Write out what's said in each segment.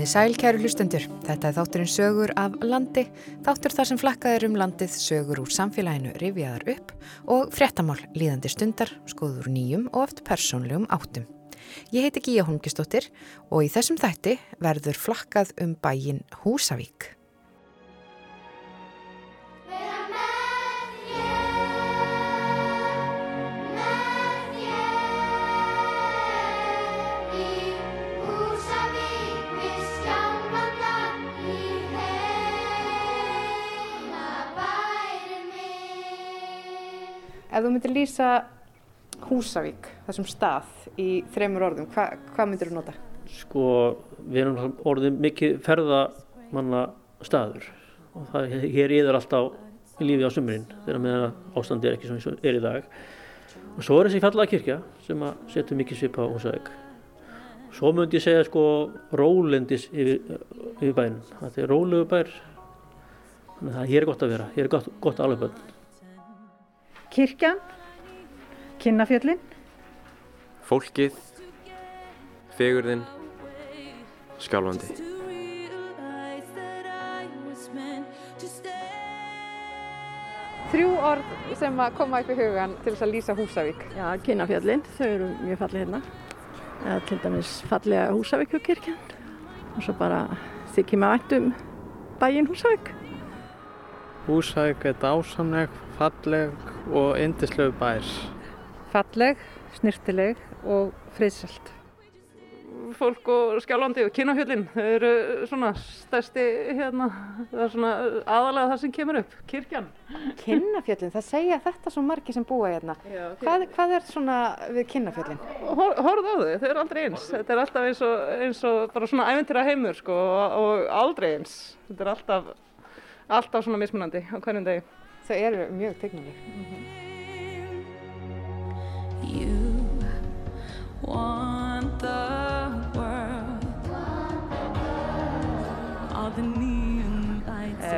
Komið sæl kæru hlustendur, þetta er þátturinn sögur af landi, þáttur þar sem flakkaður um landið sögur úr samfélaginu rifjaðar upp og fréttamál líðandi stundar, skoður nýjum og oft persónlegum áttum. Ég heiti Gíja Holmgistóttir og í þessum þætti verður flakkað um bæin Húsavík. Ef þú myndir lýsa Húsavík, þessum stað, í þreymur orðum, hva, hvað myndir þú nota? Sko, við erum orðið mikið ferðamanna staður og það hér yður alltaf í lífi á sumurinn þegar meðan ástandi er ekki og er í dag. Og svo er þessi fallaða kirkja sem að setja mikið svip á Húsavík. Svo myndi ég segja sko rólendis yfir, yfir bænum. Þetta er rólegu bær, þannig að hér er gott að vera, hér er gott, gott alveg bönn kirkjan, kinnafjöllin, fólkið, fegurðin, skjálfandi. Þrjú orð sem að koma upp í hugan til þess að lýsa Húsavík. Já, kinnafjöllin, þau eru mjög fallið hérna. Eða til dæmis fallega Húsavíkukirkjan og svo bara þykir maður ættum bæinn Húsavík. Húsavík er dásamleg, falleg og indislegu bær. Falleg, snirtileg og friðsælt. Fólk og skjálfandi og kynafjöldin, þau eru svona stærsti hérna, það er svona aðalega það sem kemur upp, kirkjan. Kynafjöldin, það segja þetta svo margi sem búa hérna. Já, okay. hvað, hvað er svona við kynafjöldin? Hor, horfðu á þau, þau eru aldrei eins. Þetta er alltaf eins og, eins og bara svona æventýra heimur sko og, og aldrei eins. Þetta er alltaf alltaf svona mismunandi á hverjum degi. Þau eru mjög tegnandi. Mm -hmm.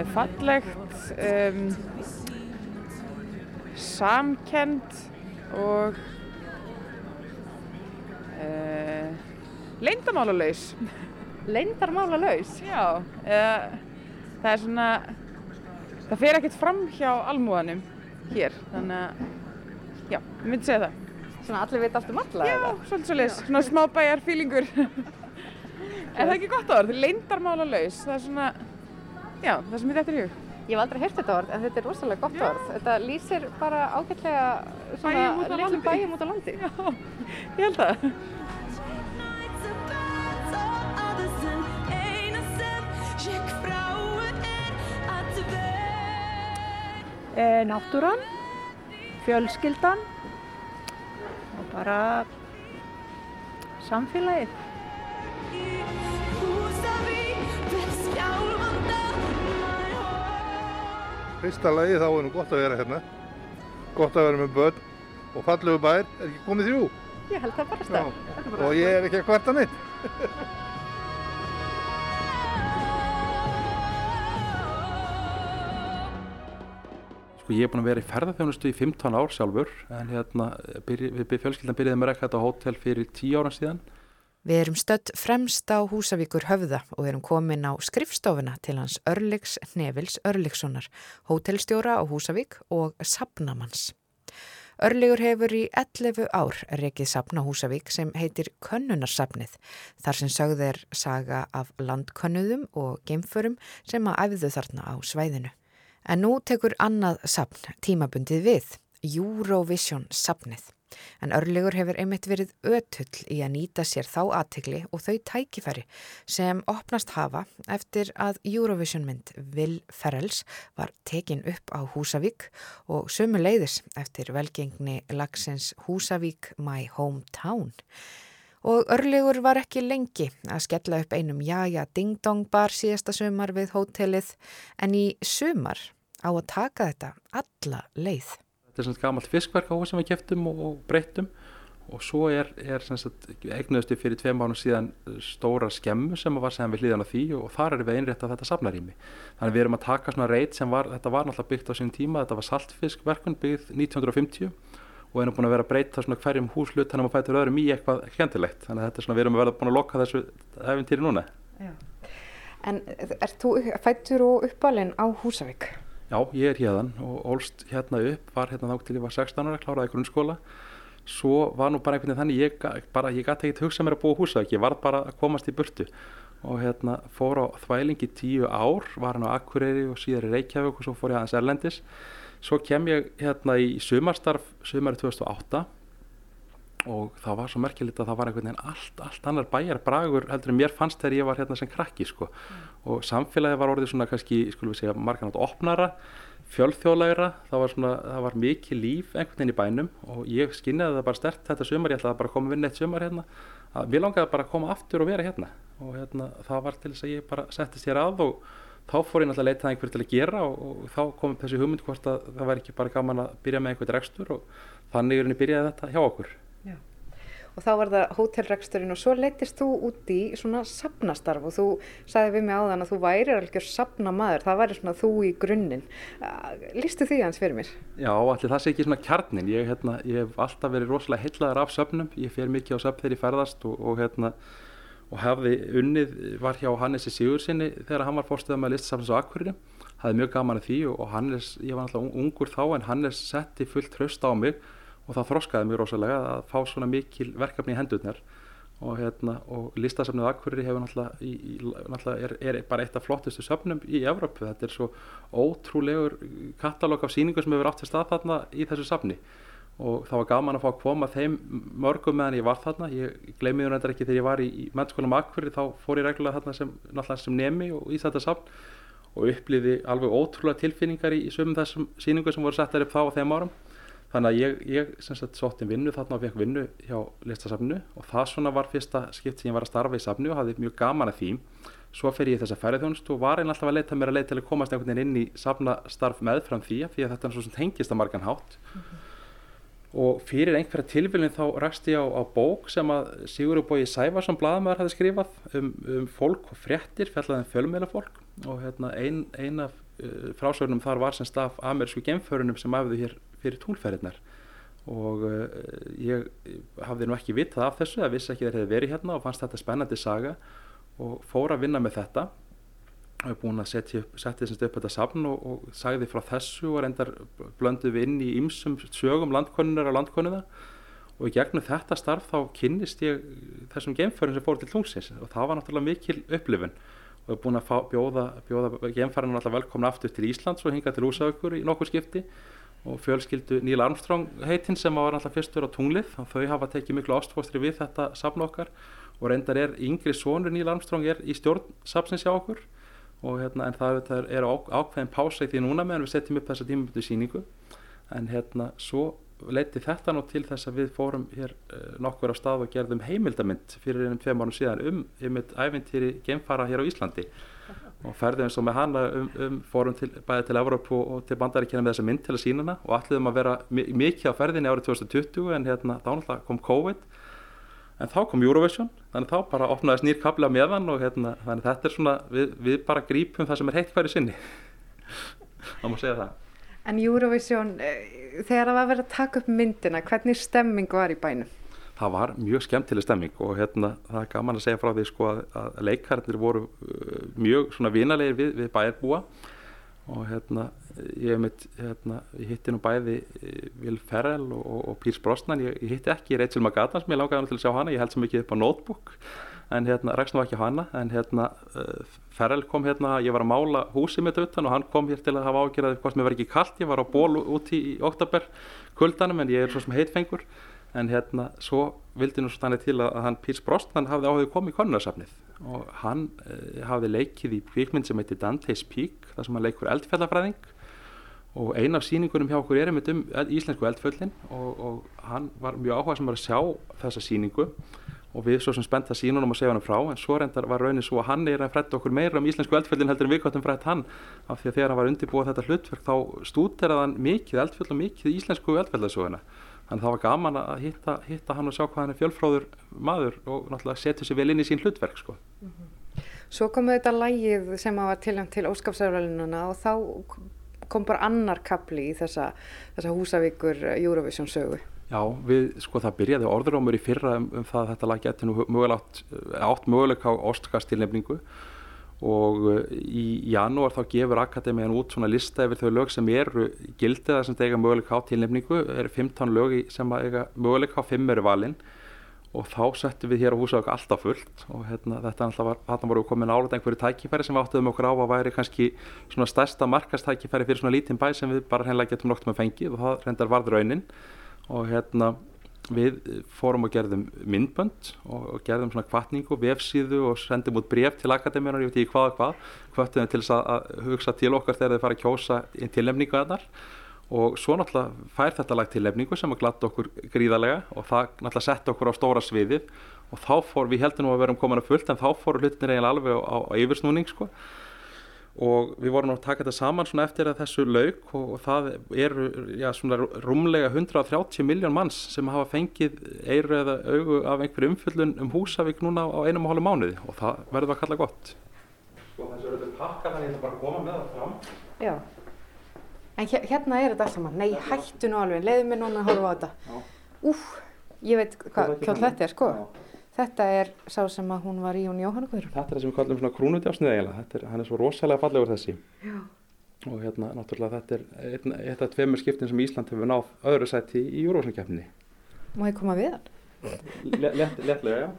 eh, Fallegt, um, samkend og uh, leindamála-laus. Leindarmála-laus? Já, uh, það er svona það fer ekkert fram hjá almúðanum hér, þannig að já, ég myndi segja það. Svona allir veit allt um alla já, eða? Já, svolítið svolítið, svona smá bæjar fílingur. er það ekki gott orð? Leindarmála laus, það er svona, já, það sem er í hug. Ég hef aldrei heyrt þetta orð, en þetta er rosalega gott já. orð. Þetta lýsir bara ágætlega svona litlum bæjum út á landi. Já, ég held það. E, náttúran, fjölskyldan og bara samfélagið. Fyrsta lagi þá er nú gott að vera hérna, gott að vera með börn og fallegu bær, er ekki komið þrjú? Ég held það bara stað. Og ég er ekki að kvarta neitt. Sko ég er búin að vera í ferðarþjónustu í 15 ár sjálfur en hérna byrj, við fjölskyldan byrjaði með rekka þetta hótel fyrir 10 ára síðan. Við erum stött fremst á Húsavíkur höfða og erum komin á skrifstofuna til hans Örliks Nevils Örlikssonar, hótelstjóra á Húsavík og sapnamanns. Örlegur hefur í 11 ár rekið sapna Húsavík sem heitir Könnunarsapnið, þar sem sögð er saga af landkönnuðum og geimförum sem að æfðu þarna á svæðinu. En nú tekur annað sapn tímabundið við, Eurovision sapnið. En örlegur hefur einmitt verið ötull í að nýta sér þá aðtegli og þau tækifæri sem opnast hafa eftir að Eurovision mynd Will Ferrells var tekin upp á Húsavík og sömu leiðis eftir velgengni lagsins Húsavík My Hometown. Og örlegur var ekki lengi að skella upp einum jaja ding-dong bar síðasta sumar við hótelið en í sumar á að taka þetta alla leið. Þetta er svona gammalt fiskverk á sem við kæftum og, og breyttum og svo er, er eignuðustu fyrir tveim mánu síðan stóra skemmu sem var sem við hlýðan á því og þar er við einrétt að þetta safnarími. Þannig við erum að taka svona reit sem var, þetta var náttúrulega byggt á sín tíma, þetta var saltfiskverkun byggð 1950 og erum búin að vera að breyta svona hverjum húslut þannig að maður fætur öðrum í eitthvað skemmtilegt þannig að þetta er svona við erum að vera búin að lokka þessu æfintýri núna Já. En ert þú fættur og uppalinn á Húsavík? Já, ég er hérðan og ólst hérna upp, var hérna þá til ég var 16 ára, kláraði grunnskóla. Svo var nú bara einhvern veginn þannig, ég, bara, ég gæti ekkert hugsað mér að búa Húsavík, ég var bara að komast í burtu og hérna fór á þvælingi tíu ár, var hann á Akureyri og síðar í Reykjavík og svo fór ég aðeins Erlendis. Svo kem ég hérna í sumarstarf, sumari 2008 og það var svo merkilegt að það var einhvern veginn allt, allt annar bæjar. Bragur heldur en mér fannst þegar ég var hérna sem krakki sko. Mm. og samfélagi var orðið svona kannski, skulum við segja, marganátt opnara fjölþjóðlegra, það var svona það var mikið líf einhvern veginn í bænum. Og ég skinniði það bara stert þetta sumar. Ég ætlaði bara að koma vinna eitt sumar hérna. Að mér langaði bara að koma aftur og vera hérna. Og hérna það var til þess að ég bara settist hér að og þá fór ég náttúrulega að leita einhver til að gera. Og, og þá kom þessi hugmynd hvort að það væri ekki bara gaman að byrja með einhvern rekstur. Og þannig er henni byrjaði þetta hjá okkur og þá var það hótelreksturinn og svo leytist þú út í svona sapnastarf og þú sagði við mig á þann að þú væri alveg sapna maður, það væri svona þú í grunninn. Listu því hans fyrir mér? Já, allir það sé ekki svona kjarnin. Ég, hérna, ég hef alltaf verið rosalega heitlaðar af söpnum, ég fer mikið á söpn þegar ég ferðast og, og hérna og hefði unnið, var hjá Hannesi Sigursinni þegar hann var fórstuðað með listasafnins á Akkurinu, hafði mjög gaman að því og Hannes, ég var alltaf ungur þá en Hannes setti fullt tröst á mig og það þroskaði mjög rosalega að fá svona mikil verkefni í hendurnar. Og, hérna, og listasafnið Akkurri hefur náttúrulega, í, náttúrulega er, er bara eitt af flottustu söfnum í Evrópu. Þetta er svo ótrúlegur katalóg af síningu sem hefur átt til stað þarna í þessu safni. Og það var gaman að fá að koma þeim mörgum meðan ég var þarna. Ég gleymiði þetta ekki þegar ég var í, í mennskólanum Akkurri þá fór ég reglulega þarna sem, sem nemi og í þetta safn og upplýði alveg ótrúlega tilfinningar í, í sömum þessum síningu sem voru settar upp þá á þeim árum Þannig að ég, ég sem sagt sótt inn vinnu þarna og fekk vinnu hjá listasafnu og það svona var fyrsta skipt sem ég var að starfa í safnu og hafði mjög gaman að því. Svo fer ég í þessa ferðarþjónust og var einn alltaf að leita mér að leita til að komast einhvern veginn inn í safnastarf meðfram því því að þetta er svona tengist að margan hátt. Mm -hmm. Og fyrir einhverja tilvílinn þá rækst ég á, á bók sem að Sigurður Bói Sæfarsson bladamæður hafði skrifað um, um fólk og fréttir, fjallaðin um fjölmiðla fólk og hérna, ein, ein af uh, frásögnum þar var sem staf amerísku gemförunum sem æfðu hér fyrir túnferðirnar. Og uh, ég hafði nú ekki vitað af þessu, það vissi ekki þegar hefði verið hérna og fannst þetta spennandi saga og fór að vinna með þetta. Hef búin að setja setja upp þetta safn og, og sagði frá þessu og reyndar blönduð við inn í ymsum sögum landkonunar og landkonuða og í gegnum þetta starf þá kynnist ég þessum geimfærin sem fór til tungsins og það var náttúrulega mikil upplifun. Og hef búin að fá, bjóða, bjóða geimfærin alltaf velkomna aftur til Íslands og hinga til Úsaukur í nokkur skipti og fjölskyldu Neil Armstrong heitinn sem var alltaf fyrstur á tunglið þau hafa tekið miklu ástfóstri við þetta safn okkar. Og reyndar er yngri sonur Neil Armstrong er í stjórn safnsins hjá okkur. Og hérna en það, er ákveðin pása í því núna meðan við setjum upp þessa tímabötu síningu en hérna svo leiti þetta nú til þess að við fórum hér uh, nokkur á stað og gerðum heimildamind fyrir einum tveim árum síðan um einmitt æfintýri gemfara hér á Íslandi og ferðum eins og með hana um, um fórum til, bæði til Evrópu og til bandaríkina með þessa mynd til að sína hana. Og alliðum að vera mikið á ferðinni árið 2020 en hérna þá náttúrulega kom COVID. En þá kom Eurovision þannig þá bara opnaðist nýr kabla meðan og hérna þannig þetta er svona við, við bara grípum það sem er heitt hverju sinni. Þá má segja það. En Eurovision, eh, þegar það var verið að taka upp myndina, hvernig stemming var í bænum? Það var mjög skemmtileg stemming og hérna það er gaman að segja frá því sko að, að leikarnir voru uh, mjög svona vinalegir við, við bæjarbúa og hérna ég, mitt, hérna, ég hitti nú bæði Vil uh, Ferrell og, og, og Pírs Brosnan. Ég, ég hitti ekki Rachel McAdams mér langaði hann til að sjá hana, ég held svo mikið upp á notebook en hérna rækst nú ekki hana. En hérna uh, Ferrell kom hérna ég var að mála húsið mitt utan og hann kom hér til að hafa ágjörðið hvort mér var ekki kallt ég var á ból úti í oktober kuldanum en ég er svo sem heitfengur en hérna svo vildi nú stannir til að hann Pírs Brosnan hafði áhuga komið í konunarsafnið og hann uh, hafði leikið í kvíkmynd sem heitir Dante's Peak þar sem hann leikur eldfjallafræðing. Og ein af síningunum hjá okkur er einmitt um íslensku eldfjöllin. Og, og hann var mjög áhuga sem var að sjá þessa síningu og við svo sem spennt að sínunum og segja hann frá. En svo reyndar var raunin svo að hann er að fretta okkur meira um íslensku eldfjöldin heldur en við gottum frett hann. Af því að þegar hann var undirbúið þetta hlutverk þá stúderaðan mikið eldfjöld og mikið íslensku eldfjöldasöguna Þannig að það var gaman að hitta, hitta hann og sjá hvað hann er fjölfráður maður og náttúrulega setja sér vel inn í sín hlutverk sko. Mm -hmm. Svo komu þetta lægið sem var tilhæmt til óskapsarverðinuna og þá kom bara annar kapli í þessa, þessa húsavíkur Eurovision sögu. Já, við, sko það byrjaði orðurómur í fyrra um, um það að þetta lag geti nú mögulegt, átt möguleik á óskastilnefningu og uh, í janúar þá gefur Akademiðan út svona lista yfir þau lög sem eru gildiða sem eiga möguleika á tilnefningu, er 15 lög sem að eiga möguleika á 5 eru valin. Og þá settum við hér á Húsavík alltaf fullt. Og hérna, þetta alltaf var, þarna voru við komin álut einhverju tækifæri sem við áttuðum okkur á að væri kannski svona stærsta markastækifæri fyrir svona lítinn bæ sem við bara hreinlega getum nokt með fengið. Og það reyndar varð raunin. Og hérna við fórum og gerðum myndbönd og, gerðum svona kvartningu, vefsíðu og sendum út bref til akademíunar, ég veit ekki hvað og hvað hvöttum þeim til þess að, hugsa til okkar þegar þeir fara að kjósa í tilnefningu þarnar og svo náttúrulega fær þetta lag tilnefningu sem að glatta okkur gríðarlega og það náttúrulega setta okkur á stóra sviðið. Og þá fór, við heldum nú að vera um komin að fullt en þá fóru hlutinir eiginlega alveg á, á yfirsnúning sko og við vorum að taka þetta saman svona eftir að þessu lauk og, og það eru já, svona rúmlega 130 miljón manns sem hafa fengið eiru eða augu af einhverju umfyllun um Húsavík núna á einum og hálfu mánuði og það verður að kalla gott Sko þessu eru þetta pakkar þannig að ætla bara koma með það fram Já. En hér, hérna er þetta allt saman. Nei, hættu nú alveg. Leiðu mér núna að horfa á þetta. Já. Úf, ég veit hvað kjóll þetta er, sko. Já. Þetta er sá sem að hún var í hún Jóhanna Guðrún. Þetta er það sem við kallum svona krúnudjásnið eiginlega, þetta er, hann er svo rosalega fallegur þessi. Já. Og hérna, náttúrulega, þetta er eitt af tveimur skiptin sem Ísland hefur náð öðru sæti í Eurovision-keppninni. Má ég koma við hann? Le, lett, lettlega, já.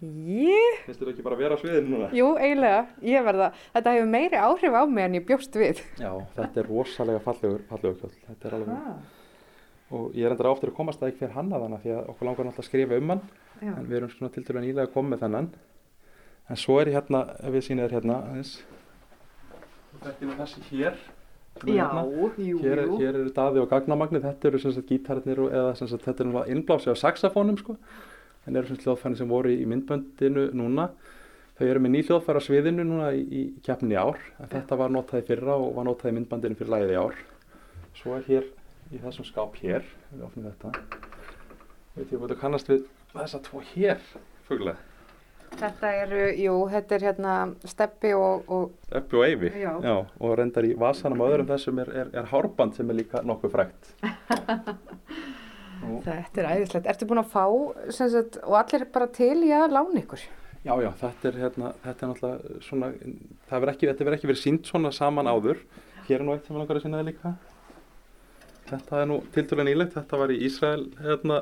Ég? Finnst þér ekki bara að vera á sviðinu núna? Jú, eiginlega. Ég verða, þetta hefur meiri áhrif á mig en ég bjóst við. Já, þetta er rosalega fallegur, fallegur. Þetta er alveg, og ég er endur áttur að komast að ekki hver hanna þannig því að okkur langar náttúrulega að skrifa um hann, Já. en við erum svona til nýlega að koma með þennan. En svo er ég hérna, ef við sýnum þér hérna, aðeins, þetta er þessi hér. Já, hérna. jú, hér, jú. hér eru daði og gagnamagnir, þetta eru sem sagt gítarnir og, eða sem sagt þetta er náttúrulega innblási á saxofónum sko, en eru sagt hljóðfæri sem voru í myndböndinu núna. Þau eru með ný hljóðfæri á sviðinu núna í, í keppninni í ár, en þetta var notað í fyrra og var notað í myndbandinu fyrir lagið í ár. Svo er hér í þessum skáp hér, við opnum þetta, veit ég að kannast við þessa tvo hér, fuglega, Þetta eru, jú, þetta er hérna steppi og, og Eppi og Eyvi, Já. og reyndar í vasanum á öðrum þessum er, er, er hárband sem er líka nokkuð frægt. þetta er æðislegt. Ertu búin að fá, sem sagt, og allir bara til í að lána ykkur? Já, já, þetta er, hérna, þetta er náttúrulega svona, það verður ekki, þetta verður ekki verið sínt svona saman áður. Hér er nú eitt sem ég langar að sína það líka. Þetta er nú tildulega nýlegt, þetta var í Ísrael hérna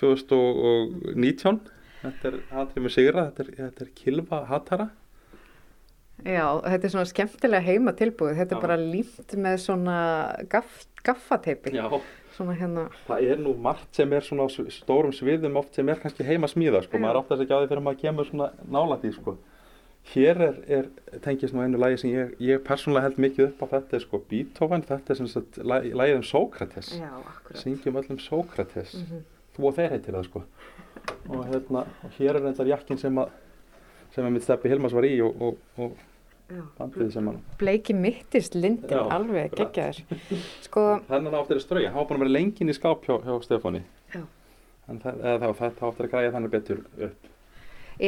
2019. Þetta er Hatrið með Sigra, þetta er, þetta er Kilva Hatara. Já, þetta er svona skemmtilega heima tilbúið. Þetta Já. er bara límt með svona gaff, gaffateipi. Já. Svona hérna, Það er nú margt sem er svona á stórum sviðum oft sem er kannski heima smíða, sko. Já. Maður átt þess ekki á því fyrir maður kemur svona nála því, sko. Hér er, er tengist nú einu lagi sem ég, ég persónulega held mikið upp á þetta er sko Beethoven, þetta er sem sagt lagið um Sókrates. Syngjum öllum Sókrates. Mhm. Þú og þeir heitir það sko. Og hérna, og hér er reyndar jakkin sem að, sem að mitt steppi Hilmas var í og, og, og bandið sem hann. Bleiki mittist lindin Já, alveg geggjaður. Sko, Þennan áttir að strauja, hann var búin að vera lengin í skáp hjá, hjá Stefáni. Já. En það, eða, það, það áttir að græja þannig betur upp.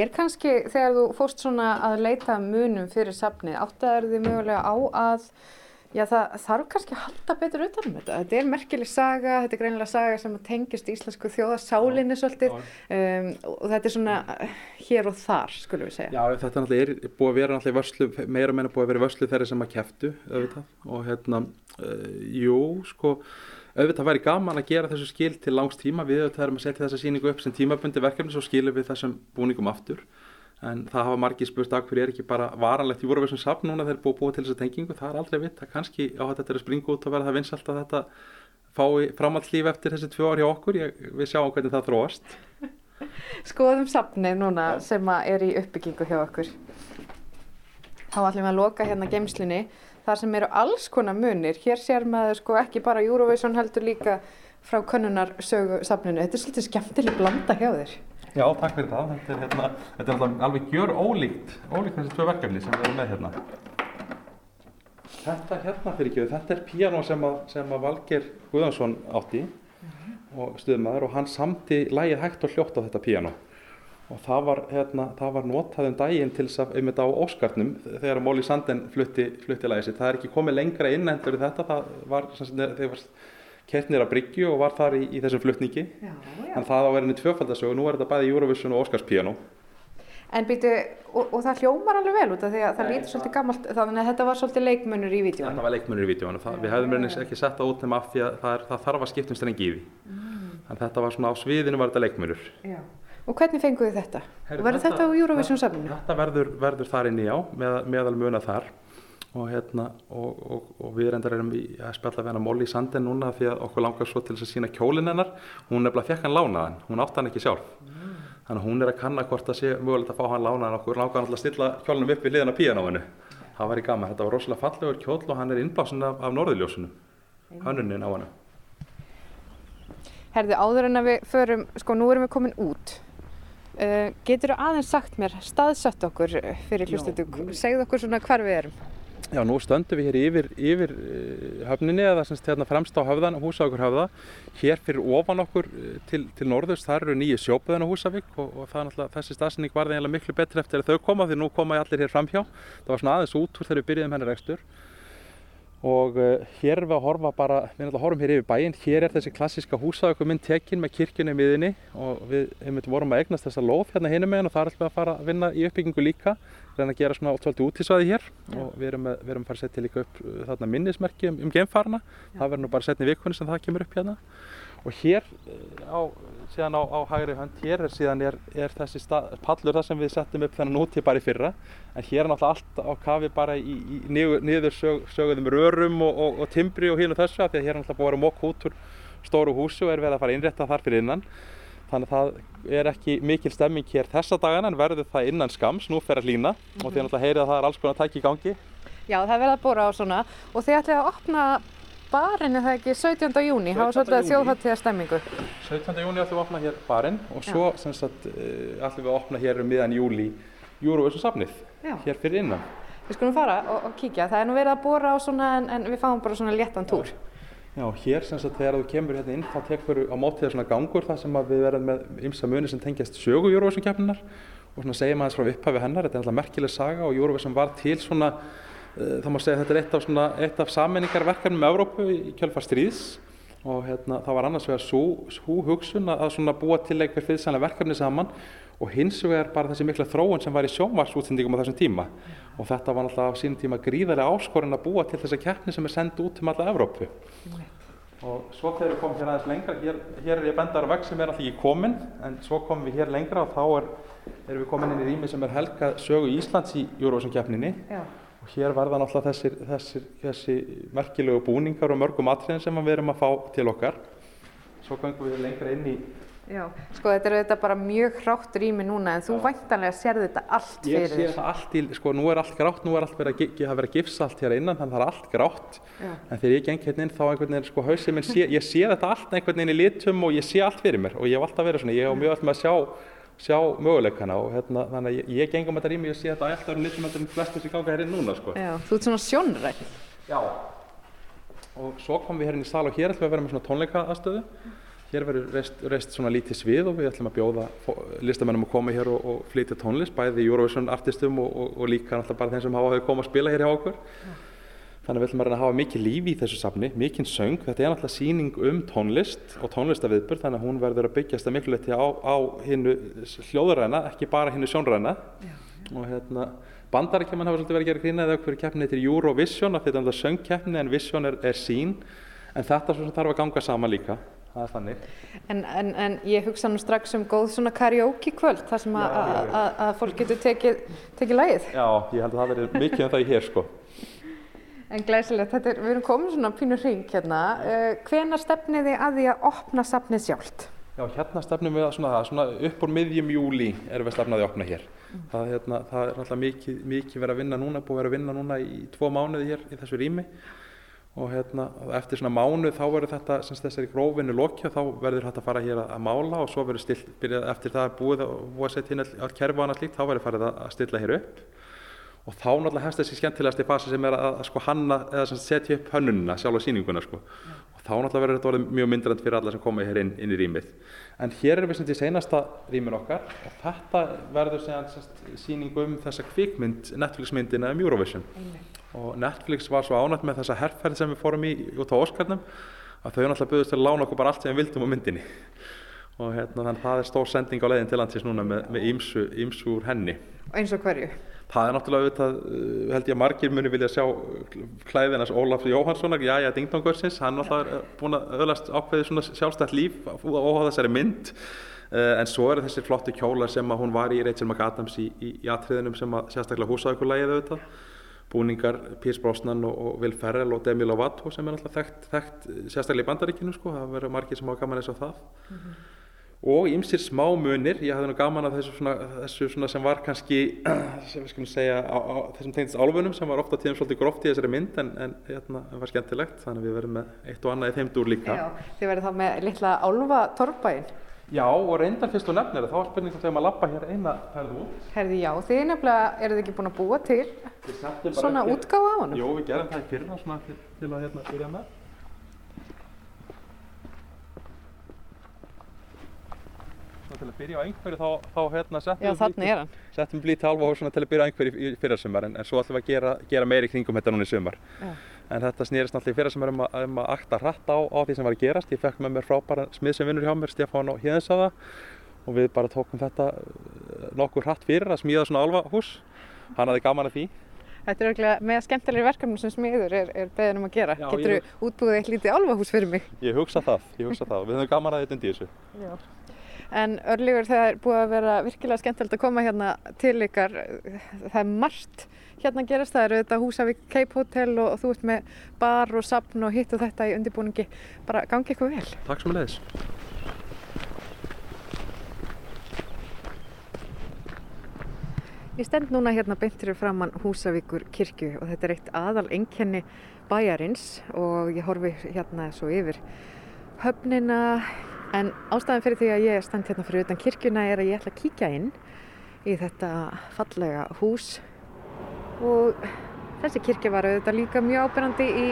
er kannski þegar þú fórst svona að leita munum fyrir safnið, áttaður þið mögulega á að Já, það þarf kannski að halda betur utan um þetta. Þetta er merkileg saga, þetta er greinilega saga sem tengist íslensku þjóðasálinni svolítið um, og þetta er svona uh, hér og þar, skulum við segja. Já, þetta er búið að vera náttúrulega í vörslu, meira meina búið að vera í vörslu þeirri sem að keftu, auðvitað. Og hérna, uh, jú, sko, auðvitað væri gaman að gera þessu skil til langs tíma. Við auðvitað erum að setja þessa sýningu upp sem tímabundi verkefni, svo skilum við þessum búningum aftur. En það hafa margir spurt af hverju er ekki bara varanlegt í Eurovision safn núna þegar búið að búa til þessa tengingu. Það er aldrei vitt, það kannski á þetta er að springa út og verða það vinsalt að þetta fái framhaldslíf eftir þessi tvö ár hjá okkur. Ég, við sjáum hvernig það þróast. Skoðum safnið núna sem að er í uppbyggingu hjá okkur. Þá ætlum við að loka hérna geimslunni þar sem eru alls konar munir. Hér sér maður sko ekki bara Eurovision heldur líka frá könnunar sögu safninu. Þetta er svolítið skemmtileg blanda hjá þér. Já, takk fyrir það. Þetta er, hérna, þetta er alltaf alveg gjör ólíkt, ólíkt þessi tvö verkefni sem við erum með hérna. Þetta hérna fyrir ekki, þetta er píanó sem að, sem að Valgeir Guðansson átti og stuðmaður og hann samti lægið hægt og hljótt á þetta píanó. Og það var, hérna, það var notað um daginn til þess að einmitt á Óskarnum þegar Móli Sanden flutti, flutti lægið sitt. Það er ekki komið lengra inn en þetta, það var, sem sagt, þegar var kert nýra bryggju og var þar í, í þessum flutningi. Já, En það á verðinni tvöfaldasögu, nú er þetta bæði Eurovision og Oscarspiano. En býtu, og, og það hljómar alveg vel út af því að það lítur svolítið gammalt, þannig að þetta var svolítið leikmönnur í vídjónu. Þetta var leikmunir í vídjónu. Við hefðum reynis ekki sett það út nema af því að það, er, það þarf að skipta um strengi í því. Þannig að þetta var svona á sviðinu var þetta leikmunir. Já. Og hvernig fenguðu þetta? Heyrðu, og verður þetta á Eurovision safninu? Þetta verður, verður þar inn í á, með, meðal muna þar. Og, hérna, og, og, og við reyndar erum í að spjalla við hana Molly Sanden núna því að okkur langar svo til þess að sína kjólinn hennar. Hún nefnilega fekk hann lánaðan, hún átti hann ekki sjálf. Þannig að hún er að kanna hvort það sé mögulegt að fá hann lánaðan okkur langar hann að stilla kjólnum upp við liðan á píanóinu. Það var í gaman, þetta var rosalega fallegur kjól og hann er innblásin af, af norðurljósunum, hönnunin á hann. Herði, áður en að við förum, sko nú erum við komin út. Uh, getur þú aðeins sagt mér, staðsett okkur fyrir hlustendum, segðu okkur svona hvar við erum. Já, nú stöndum við hér yfir, yfir eh, höfninni eða semst hérna fremst á höfðan, húsavíkur höfða. Hér fyrir ofan okkur eh, til, til norðust, þar eru nýju sjópaðin á Húsavík og, og það er náttúrulega, þessi staðsynning var það miklu betri eftir að þau koma því nú koma allir hér framhjá. Það var svona aðeins út úr þegar við byrjuðum hennar ekstur. Og uh, hér erum við að horfa bara, við náttúrulega horfum hér yfir bæinn, hér er þessi klassíska húsavíkur mynd tekin með kirkjunni í miðinni og við einmitt vorum að eignast þessa lóð hérna hinum meginn og það er alltaf að fara að vinna í uppbyggingu líka. Reyna að gera svona ótvöldi útísvæði hér. Já. og við erum, með, við erum að fara að setja líka upp uh, þarna minnismerki um, um geimfarna það verður nú bara setni vikunni sem það kemur upp hérna. Og hér uh, á, síðan á, á hægri hönd. Hér er síðan er, er þessi stað, pallur það sem við settum upp þennan úti bara í fyrra. En hér er náttúrulega allt á kafi bara í, í niður, sög, sögðum rörum og, og, og timbri og hínu þessu af því að hér er náttúrulega búið að vera mokk út úr stóru húsi og er verið að fara innrétta þar fyrir innan. Þannig að það er ekki mikil stemming hér þessa dagana en verður það innan skams, nú fer að lína mm -hmm. og þið náttúrulega heyrið að það er alls konar tæk í gangi. Já, það verður að bóra á svona. Og þið ætlið að opna barinn eða ekki 17. júni, hafa svolítið þjóðháttíða stemmingu. 17. júni ætlum við að opna hér barinn og svo sagt, ætlum við að opna hér um miðan júli Júruvísum safnið, hér fyrir innan. Við skulum fara og, og kíkja, það er nú verið að bóra á svona en, en við fáum bara svona léttan túr. Já, hér sem sagt þegar þú kemur hérna inn þá tekur á móti það svona gangur þar sem við verðum með ymsa muni sem tengjast sögu Eurovision keppninar og svona segjum aðeins frá upphafi hennar, þetta er alltaf merkileg saga og Eurovision var til svona, það má segja að þetta er eitt af, svona, eitt af sammenningarverkarnum með Evrópu í kjölfar stríðs. Og hérna það var annars vegar svo hugsun að búa til einhver fyrirsænlega verkefni saman og hins vegar bara þessi mikla þróun sem var í sjónvarsútsendingum á þessum tíma. Og þetta var náttúrulega á sínum tíma gríðarlega áskorinn að búa til þessa keppni sem er sendið út um alla Evrópu. Og svo þegar við komum hér aðeins lengra hér, hér er ég bendar á vegg sem er alltaf ekki komin en svo komum við hér lengra og þá er, erum við komin inn í rými sem er helga sögu Íslands í Eurovision keppninni Já. Og hér verða náttúrulega þessir, þessir, þessi merkilegu búningar og mörgum atriðin sem við erum að fá til okkar. Svo komum við lengra inn í Já, sko þetta er auðvitað bara mjög hrátt rými núna en þú væntanlega sér þetta allt fyrir Ég sé þetta allt í, sko nú er allt grátt, nú er allt verið að, að vera gifsa allt hér innan þannig að það er allt grátt. Já. en þegar ég geng hérna inn þá einhvern veginn sko hausið minn sé, ég sé þetta allt einhvern veginn í litum og ég sé allt fyrir mér. Og ég hef alltaf verið svona, ég hef mjög alltaf með að sjá, sjá möguleikana og hérna þannig að ég, ég geng um þetta rými og sé þetta alltaf í litum en flestur sem ganga hér inn núna sko. Já, þú ert svona sjónrætt. Já, og svo komum við hér inn í sal og hér ætlum við að vera með svona tónleika aðstöðu Hér verður reist, reist svona lítið svið og við ætlum að bjóða listamennum að koma hér og, og flytja tónlist, bæði Eurovision artistum og, og, og líka náttúrulega bara þeim sem hafa komað að spila hér hjá okkur. Ja. Þannig að við ætlum að reyna að hafa mikið lífi í þessu safni, mikið söng. Þetta er náttúrulega síning um tónlist og tónlistaviðbur þannig að hún verður að byggjast að miklu leti á, á hinnu hljóðuræna, ekki bara hinnu sjónræna. Ja. Og hérna, bandaríkjaman hafa svolítið verið að gera grína eða okkur keppni til Eurovision, þetta er náttúrulega söngkeppni en Vision er, er sín. En þetta þarf að ganga saman líka það er þannig. En, en, en ég hugsa nú strax um góð svona karaoke kvöld þar sem að fólk getur tekið, tekið lægið. Já, ég held að það verður mikið um það í hér sko. En glæsilegt, þetta er, við erum komin svona pínur hring hérna. Uh, Hvena stefnið þið að því að opna safnið sjálft? Já, hérna stefnum við að svona, svona upp úr miðjum júli erum við stefnaði að opna hér. Mm. Það, hérna, það er alltaf mikið, mikið verið að vinna núna, búið að vera að vinna núna í tvo mánuði hér í þessu rými og hérna, eftir svona mánu þá verður þetta sem þessari grófinu lokja þá verður þetta að fara hér að, að mála og svo verður stilt, byrjað eftir það búið að búið að setja inn all kerfa og annað slíkt, þá verður farið að stilla hér upp og þá náttúrulega hefst þessi skemmtilegasti fasi sem er að, sko hanna eða setja upp hönnununa, sjálf á síninguna sko ja. og þá náttúrulega verður þetta orðið mjög myndrand fyrir alla sem koma hér inn, inn í rýmið en hér erum við sem til senasta rýmin okkar og þetta verður segjan síning um þessa kvikmynd Netflix myndina um Eurovision Einnig og Netflix var svo ánætt með þessa herrferð sem við fórum í út á Óskarnum að þau náttúrulega buðist til að lána okkur bara allt sem við vildum á myndinni og hérna, þannig að það er stór sending á leiðin til landsins núna með, með ímsu, ímsu úr henni. Eins og hverju? Það er náttúrulega auðvitað, uh, held ég að margir muni vilja sjá klæðinas Ólaf Jóhanssonar, já, já, Dingdongörsins, hann er alltaf búin að öðlast ákveði svona sjálfstætt líf á þessari mynd, uh, en svo eru þessir flottu kjólar sem að hún var í Rachel McAdams í, í, í atriðinum sem að sérstaklega húsaðugulægið auðvitað, búningar Pírs Brosnan og, og Will Ferrell og Demi Lovato sem er alltaf þekkt, þekkt sérstaklega í bandaríkinu sko, það verður margir sem hafa gaman eins og það. Mm -hmm og ímsir smá munir, ég hafði nú gaman af þessu, svona, þessu svona sem var kannski, sem við skulum segja, á, á, þessum tengist álfunum sem var ofta tíðum svolítið gróft í þessari mynd en, en hérna, var skemmtilegt, þannig að við verðum með eitt og annað í þeim dúr líka. Já, þið verðum þá með litla álfa torfbæinn. Já, og reyndan fyrst og nefnir þá er spurning hvort við erum að lappa hér eina ferð út. Herði, já, þið nefnilega, eru þið ekki búin að búa til svona útgáða á hann? Jú, við gerum það í fyrra svona til, til að hérna með. til að byrja á einhverju þá, þá hérna settum við settum blít halva og svona til að byrja á einhverju í, fyrrasumar en, en svo ætlum við að gera, gera meiri kringum þetta núna í sumar Já. en þetta snýrist náttúrulega í fyrrasumar um, um að akta hratt á, á því sem var að gerast ég fekk með mér frábæra smið sem vinnur hjá mér Stefán og Híðinsaða og við bara tókum þetta uh, nokkur hratt fyrir að smíða svona alvahús hann hafði gaman að því Þetta er örgulega með skemmtilegri verkefni sem smiður er, er beðin um að gera. Getur þú ég... útbúið eitt lítið alvahús fyrir mig? Ég hugsa það, ég hugsa það. Við höfum gaman að þetta undir þessu. Já. En örlíkur það er búið að vera virkilega skemmtilegt að koma hérna til ykkar. Það er margt hérna að gerast. Það eru þetta Húsavík Cape Hotel og, og þú ert með bar og sapn og hitt og þetta í undirbúningi. Bara gangi eitthvað vel. Takk sem að leiðis. Ég stend núna hérna beintir framann Húsavíkur kirkju og þetta er eitt aðal enkenni bæjarins og ég horfi hérna svo yfir höfnina En ástæðan fyrir því að ég stend hérna fyrir utan kirkjuna er að ég ætla að kíkja inn í þetta fallega hús. Og þessi kirkja var auðvitað líka mjög ábyrgandi í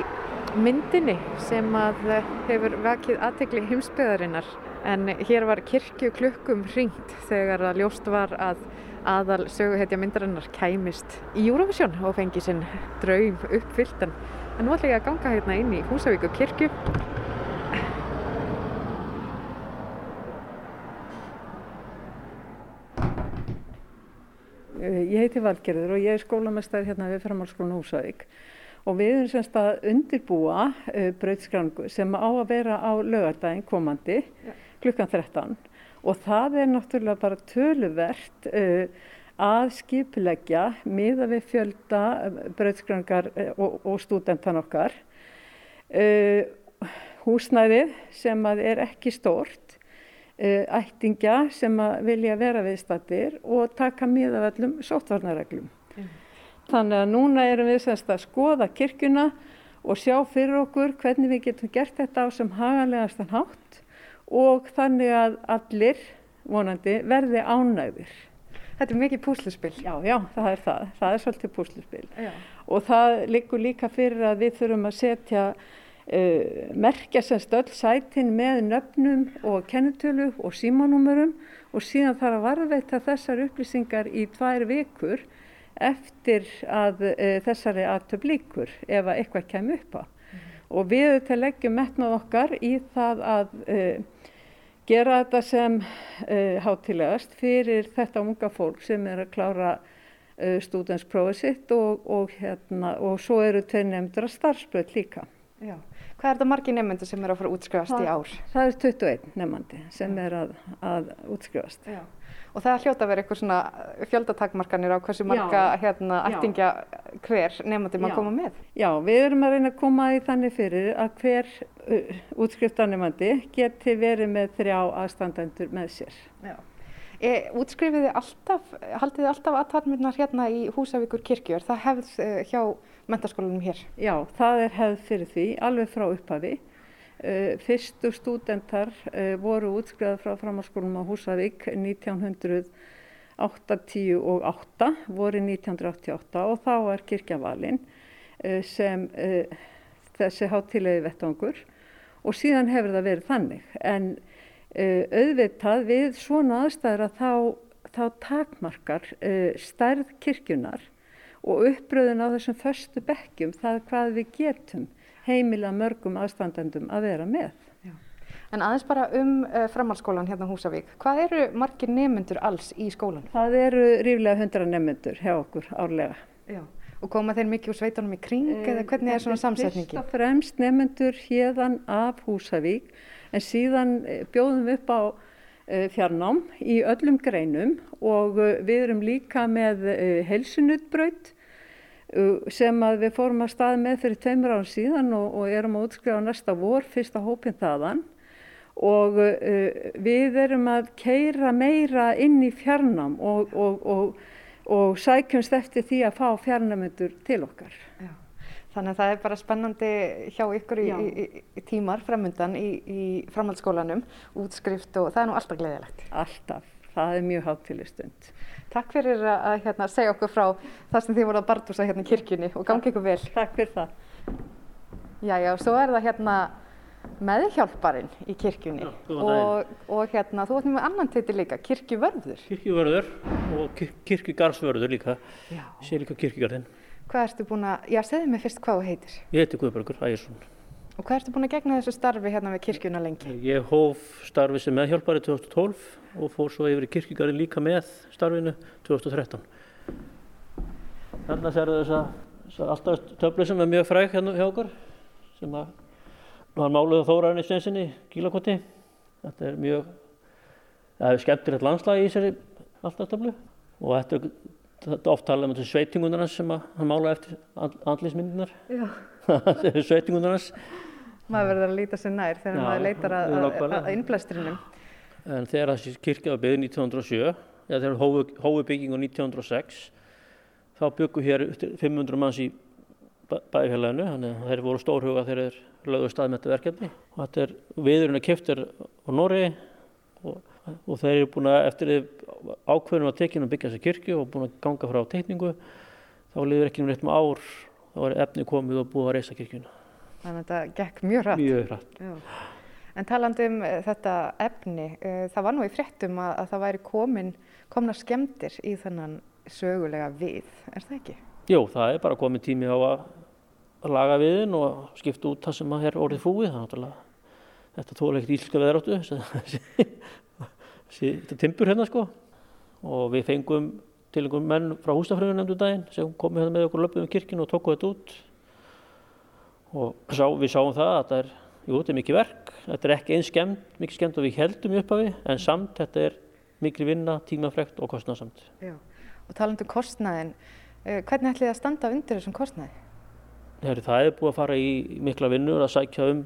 myndinni sem að hefur vekið aðtegli heimsbyðarinnar en hér var kirkju klukkum ringt þegar að ljóst var að aðal söguhetja myndarinnar kæmist í Eurovision og fengi sinn draum uppfyllt en nú ætla ég að ganga hérna inn í Húsavíku kirkju Eh, ég heiti Valgerður og ég er skólamestari hérna við framhaldsskólan Húsavík og við erum semst að undirbúa uh, eh, brauðskrangu sem á að vera á lögardaginn komandi ja. klukkan 13 og það er náttúrulega bara töluvert uh, að skipilegja miða við fjölda brauðskrangar uh, og, og stúdentan okkar. Húsnæðið sem er ekki stórt Eh, ættingja sem vilja vera viðstattir og taka mið af öllum sóttvarnareglum. Mm. Þannig að núna erum við semst að skoða kirkuna og sjá fyrir okkur hvernig við getum gert þetta á sem haganlegastan hátt og þannig að allir vonandi verði ánægðir. Þetta er mikið púsluspill. Já, já, það er það. Það er svolítið púsluspill. Og það liggur líka fyrir að við þurfum að setja merkja semst öll sætin með nöfnum og kennutölu og símanúmurum og síðan þarf að varðveita þessar upplýsingar í tvær vikur eftir að uh, þessari aðtöp líkur ef að eitthvað kemur upp á. Mm. Og við þetta leggjum metnað okkar í það að uh, gera þetta sem hátilegast fyrir þetta unga fólk sem er að klára stúdensprófið sitt og, og, hérna, og svo eru tveir nefndur að starfsbröð líka. Já. Hvað er þetta margi nefnandi sem er að fara að útskrifast í ár? Það er 21 nefnandi sem er að, að útskrifast. Já. Og það hljóta að vera eitthvað svona fjöldatakmarkanir á hversu marga hérna, ættingja hver nefnandi maður koma með? Já, við erum að reyna að koma í þannig fyrir að hver uh, útskriftanefandi geti verið með þrjá aðstandendur með sér. Já. E, útskrifiði alltaf, haldiði alltaf aðtarmirnar hérna í Húsavíkur kirkju, er það hefð uh, hjá mentaskólanum hér? Já, það er hefð fyrir því, alveg frá upphafi. Uh, fyrstu stúdentar uh, voru útskrifað frá framhalskólanum á Húsavík 1980 og 8, voru 1988 og þá er kirkjavalinn sem þessi hátilegi vettangur og síðan hefur það verið þannig en auðvitað við svona aðstæður að þá, þá takmarkar stærð kirkjunar og uppröðun á þessum förstu bekkjum það hvað við getum heimila mörgum aðstandendum að vera með. Já. En aðeins bara um uh, framhaldsskólan hérna á Húsavík. Hvað eru margir nemyndur alls í skólanum? Það eru ríflega 100 nemyndur hjá okkur árlega. Já. Og koma þeir mikið úr sveitunum í kring eða hvernig er svona samsetningi? Fyrst og fremst nemyndur hérðan af Húsavík en síðan eh, bjóðum við upp á eh, fjarnám í öllum greinum og eh, við erum líka með helsunutbraut sem að við fórum að stað með fyrir tveimur ára síðan og, og erum að útskrifa næsta vor fyrsta hópin þaðan og uh, við erum að keira meira inn í fjarnám og, og, og, og sækjumst eftir því að fá fjarnamöndur til okkar. Já. Þannig að það er bara spennandi hjá ykkur í, í, í tímar framöndan í, í framhaldsskólanum, útskrift og það er nú alltaf gleðilegt. Alltaf, það er mjög hátileg stund. Takk fyrir að hérna, segja okkur frá það sem þið voruð að bardúsa hérna í kirkjunni og gangi ykkur vel. Takk fyrir það. Já, já, svo er það hérna meðhjálparinn í kirkjunni. Já, og, og hérna þú ætlum með annan teitir líka, kirkjuvörður. Kirkjuvörður og kirkjugarðsvörður líka. Sé líka kirkjugarðin Hvað ertu búin að, já segðu mig fyrst hvað þú heitir. Ég heiti Guðbergur Ægjesson Og hvað ertu búin að gegna þessu starfi hérna við kirkjuna lengi? Ég hóf starfi sem meðhjálpari 2012 og fór svo yfir í kirkjugarðin líka með starfinu 2013 Þannig að það er þess að alltaf töflu sem er mjög fræk hérna hjá okkur sem að var máluð Þóraðin í Stensinni, Gílakoti. Þetta er mjög, það er skemmtilegt landslag í þessari alltaftöflu og þetta er, þetta er oft talað um þessu sveitingunarnas sem hann málaði eftir andlismyndinar. Já. sveitingunarnas. Maður verður að líta sér nær þegar Já, maður leitar að, að, að innblæstrinum. En þegar þessi kirkja var byggð 1907, eða þegar hófu, hófu byggingu 1906, þá byggu hér 500 manns í bæfélaginu, þannig að þeir voru stórhuga þegar þeir lögðu stað með þetta verkefni og þetta er viðurinn að kipta á Nóri og, og þeir eru búin að eftir ákveðinu að tekinu að byggja þessa kirkju og búin að ganga frá tekningu þá liður ekki um réttum ár þá er efni komið og búið að reysa kirkjuna. Þannig að þetta gekk mjög hratt. Mjög hratt. Já. En talandi um eh, þetta efni, uh, það var nú í frettum að, að það væri komin, komna skemmtir í þennan sögulega við, er það ekki? Jú, það er bara komin tími á að laga viðin og skipta út það sem er orðið fúið. Það er þetta tóla ekkert ílska veðráttu, þetta timpur hérna sko. Og við fengum til einhverjum menn frá hústafröðun nefndu daginn sem komið hérna með okkur löpum um kirkinu og tóku þetta út. Og sá, við sáum það að þetta er, jú, þetta er mikið verk, þetta er ekki eins skemmt, mikið skemmt og við heldum í upphafi, en samt þetta er mikið vinna, tímafrekt og kostnæðsamt. Já, og talandu um kostnæðin, eh, hvernig ætlið það að standa undir þessum kostnæði? Heri, það er búið að fara í mikla vinnur að sækja um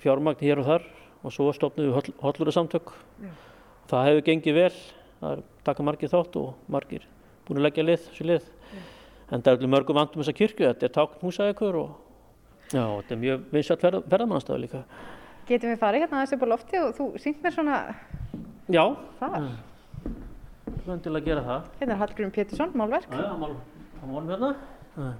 fjármagn hér og þar og svo stofnum við hollurasamtök. Það hefur gengið vel, það er taka margir þátt og margir búin að leggja lið, lið. Já. En það er mörgum vandum þessa kirkju, þetta er tákn húsækur og já, þetta er mjög vinsat ferðamannstafur líka. Getum við farið hérna aðeins upp á lofti og þú sínt mér svona já. er til að gera það. Hérna er Hallgrim Pétursson, málverk. Já, mál, málum hérna. Já.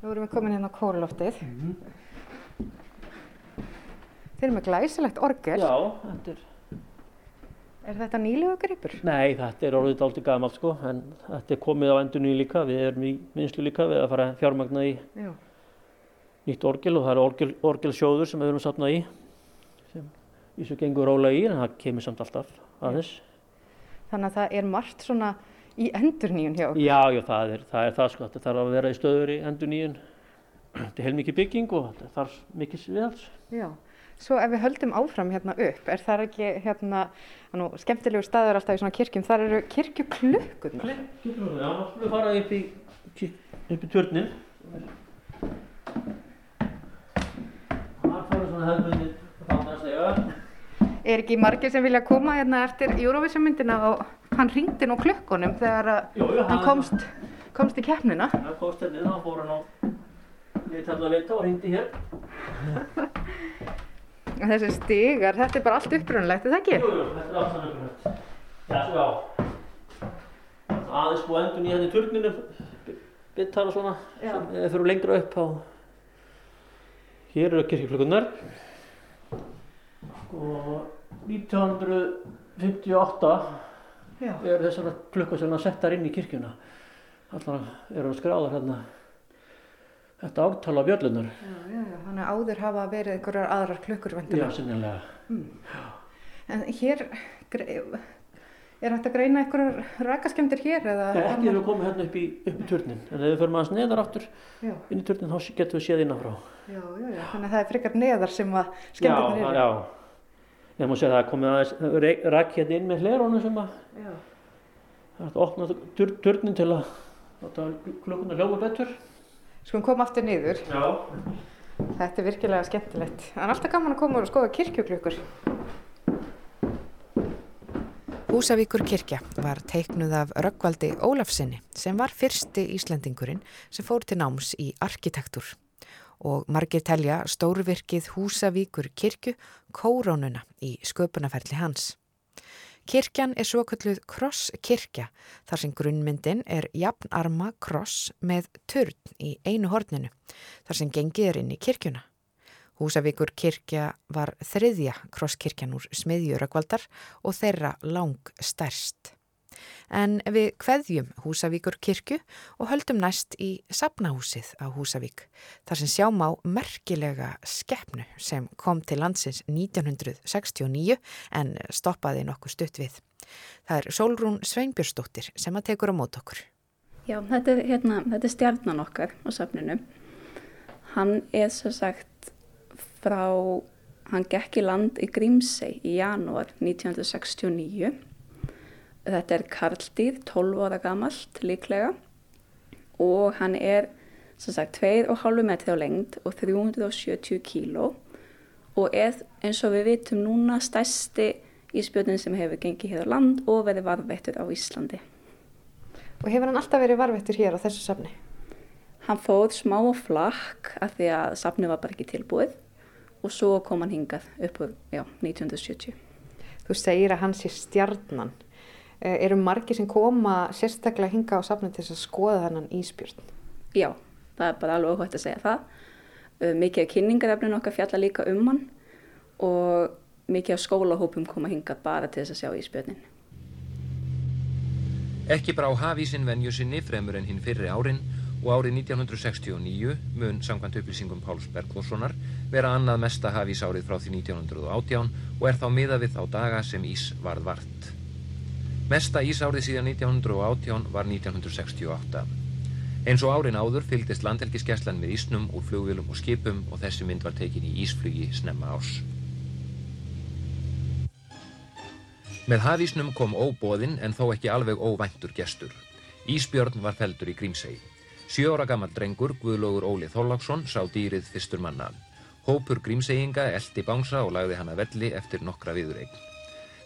Nú erum við komin hérna á kóruloftið. Mm -hmm. Þeir eru með glæsilegt orgel. Já, þetta er... Er þetta nýlegu gripur? Nei, þetta er orðið aldrei gamalt sko, en þetta er komið á endunni líka. Við erum í minnslu líka við að fara fjármagna í Já. nýtt orgel og það eru orgel, orgelsjóður sem við erum sapnað í. Sem við svo gengum róla í, en það kemur samt alltaf aðeins. Þannig að það er margt svona í endurníun hjá okkur? Já, já, það er það, er það sko, þetta þarf að vera í stöður í endurníun. Þetta er heilmikið bygging og þetta þarf mikið viðhals. Svo ef við höldum áfram hérna upp, er það ekki hérna, nú, skemmtilegur staður alltaf í svona kirkjum, þar eru kirkjuklukkurnar? Kirkjuklukkurnar, já, þá skulum við fara upp í, upp í tjörnin. Það fara svona hefðbundið þáttan að segja. Er ekki margir sem vilja koma hérna eftir Eurovision myndina og hann ringdi nú klukkunum þegar jú, jú, hann komst, komst í keppnina. Hann komst hérna, þá fór hann á liðtalda vita og ringdi hér. Þessi stigar, þetta er bara allt uppröðunlegt, er það ekki? Jú, jú, þetta er allt sann uppröðunlegt. Já, svo já. Aðeins búið endur nýja hérna í turninu, bittar og svona, sem þeir fyrir lengra upp á. Hér eru kirkjuklökunar. Og 1958 Já. er þessara klukkur sem hann settar inn í kirkjuna alltaf eru að skráða hérna þetta. Já, já, já, þannig að áður hafa verið einhverjar aðrar klukkur Já, vendilega. sinnilega. En hér er að greina einhverjar rakaskemdir hér eða? Nei, ekki við komið hérna upp í, upp í turnin, en ef við förum aðeins neðar aftur Já, inn í turnin þá getum við séð innanfrá. já, já, já, þannig að það er frekar neðar sem að Já, skemdirnar eru. já. Ég má segja að það komið aðeins rak hérna inn með hlerónu sem að Já. það er að opna tur, turnin til að láta klukkuna hljóma betur. Skulum koma aftur niður. Já. Þetta er virkilega skemmtilegt. Það er alltaf gaman að koma og skoða kirkjuklukkur. Húsavíkur kirkja var teiknuð af Röggvaldi Ólafsinni sem var fyrsti Íslendingurinn sem fór til náms í arkitektur og margir telja stórvirkið Húsavíkur kirkju kórónuna í sköpunarferli hans. Kirkjan er svokölluð krosskirkja þar sem grunnmyndin er jafnarma kross með turn í einu horninu þar sem gengið er inn í kirkjuna. Húsavíkur kirkja var þriðja krosskirkjan úr smiðjurökvaldar og þeirra lang stærst. En við kveðjum Húsavíkur kirkju og höldum næst í Sapnahúsið á Húsavík þar sem sjáum á merkilega skeppnu sem kom til landsins 1969 en stoppaði nokkuð stutt við. Það er Solrún Sveinbjörnsdóttir sem að tekur á mót okkur. Já, þetta er, hérna, þetta er stjarnan okkar á safninu. Hann er svo sagt frá, hann gekk í land í Grímsey í janúar 1969. Þetta er karldýr, 12 ára gamalt líklega og hann er svo sagt 2,5 metri á lengd og 370 kíló og er eins og við vitum núna stærsti íspjöldin sem hefur gengið hér á land og verið varðveittur á Íslandi. Og hefur hann alltaf verið varvettur hér á þessu safni? Hann fóð smá og flakk af því að safni var bara ekki tilbúið og svo kom hann hingað upp úr já, 1970. Þú segir að hann sé stjarnan. Eh, Eru margir sem koma sérstaklega hinga á safni til þess að skoða þennan íspjörn? Já, það er bara alveg óhætt að segja það. Uh, Mikið af kynningarefninu okkar fjalla líka um hann og mikið af skólahópum koma hingað bara til þess að sjá íspjörnin. Ekki brá hafísinn venju sinni fremur en hinn fyrri árin og árið 1969 mun samkvæmt upplýsingum Páls Bergþórssonar vera annað mesta hafísárið frá því 1918 og er þá miða við þá daga sem ís varð vart. Mesta ísárið síðan 1918 var 1968. Eins og árin áður fylgdist landhelgiskeslan með ísnum úr flugvélum og skipum og þessi mynd var tekin í ísflugi snemma árs. Með hafísnum kom óbóðinn en þó ekki alveg óvæntur gestur. Ísbjörn var feldur í Grímsey. Sjö ára gammal drengur, Guðlógur Óli Þorláksson, sá dýrið fyrstur manna. Hópur Grímseyinga eldi bánsa og lagði hann að velli eftir nokkra viðureign.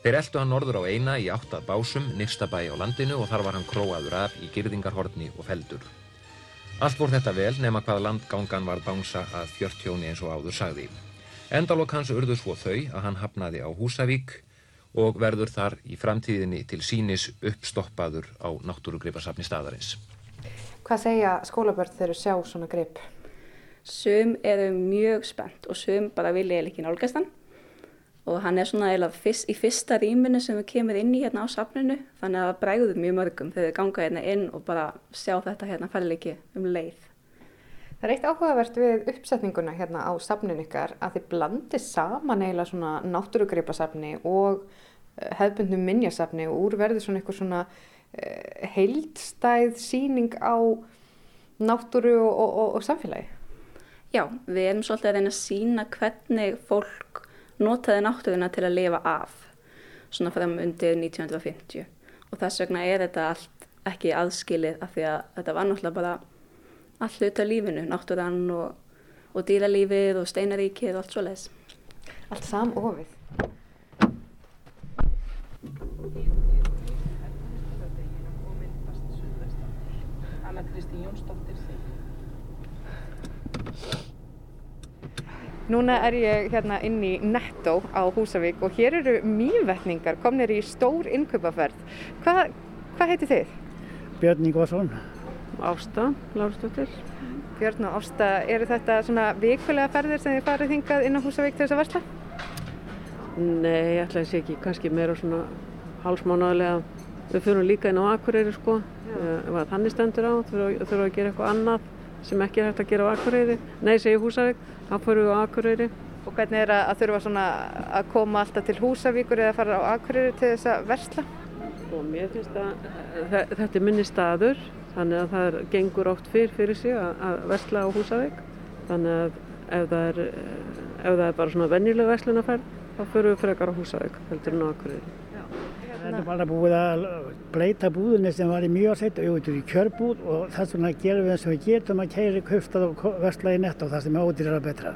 Þeir eldu hann norður á eina í áttað básum, nýrstabæ á landinu og þar var hann króaður af í girðingarhorni og feldur. Allt voru þetta vel nema hvað landgangan var bánsa að fjörtjóni eins og áður sagði. Endalokk hans urðu svo þau að hann hafnaði á Húsavík og verður þar í framtíðinni til sínis uppstoppaður á náttúrugripasafni staðarins. Hvað segja skólabörn þegar þau sjá svona grip? Sum eru mjög spennt og sum bara vilja ekki nálgast hann og hann er svona eiginlega í fyrsta rýminu sem við kemur inn í hérna á safninu þannig að það bregður mjög mörgum þegar við ganga hérna inn og bara sjá þetta hérna færleiki um leið. Það er eitt áhugavert við uppsetninguna hérna á safninu ykkar að þið blandið saman eiginlega svona náttúrugripasafni og eh, hefðbundnum minjasafni og úr verður svona eitthvað svona uh, heildstæð síning á náttúru og, og, og, og samfélagi. Já, við erum svolítið að reyna að sína hvernig fólk notaði náttúruna til að lifa af svona fram undir 1950 og þess vegna er þetta allt ekki aðskilið af því að þetta var náttúrulega bara allt hlut af lífinu, náttúran og, og dýralífið og steinaríkið og allt svo leiðis. Allt samofið. Núna er ég hérna inn í Netto á Húsavík og hér eru mývetningar komnir í stór innkaupaferð. Hvað hva heitir þið? Björn Ingvarsson. Ásta, Lárusdóttir. Björn og Ásta, eru þetta svona vikulega ferðir sem þið farið hingað inn á Húsavík til þess að versla? Nei, ég ætla að sé ekki, kannski meira svona hálsmánaðlega Við fyrir líka inn á Akureyri sko, ef að þannig stendur á, þurfum að gera eitthvað annað sem ekki er hægt að gera á Akureyri. Nei, segi Húsavík, þá fyrir við á Akureyri. Og hvernig er að þurfa svona að koma alltaf til Húsavíkur eða fara á Akureyri til þess að versla? Og mér finnst að þetta er minni staður, þannig að það gengur oft fyrr fyrir sig að versla á Húsavík. Þannig að ef það er, ef það er bara svona vennileg verslunarferð, þá fyrir við frekar á Húsavík heldur en á Akureyri. Það er bara búið að breyta búðinni sem var í mjögarsveit og yfir í kjörbúð og þess vegna gerum við eins og við getum að keiri kaupstað og verslaði nett og það sem er að betra.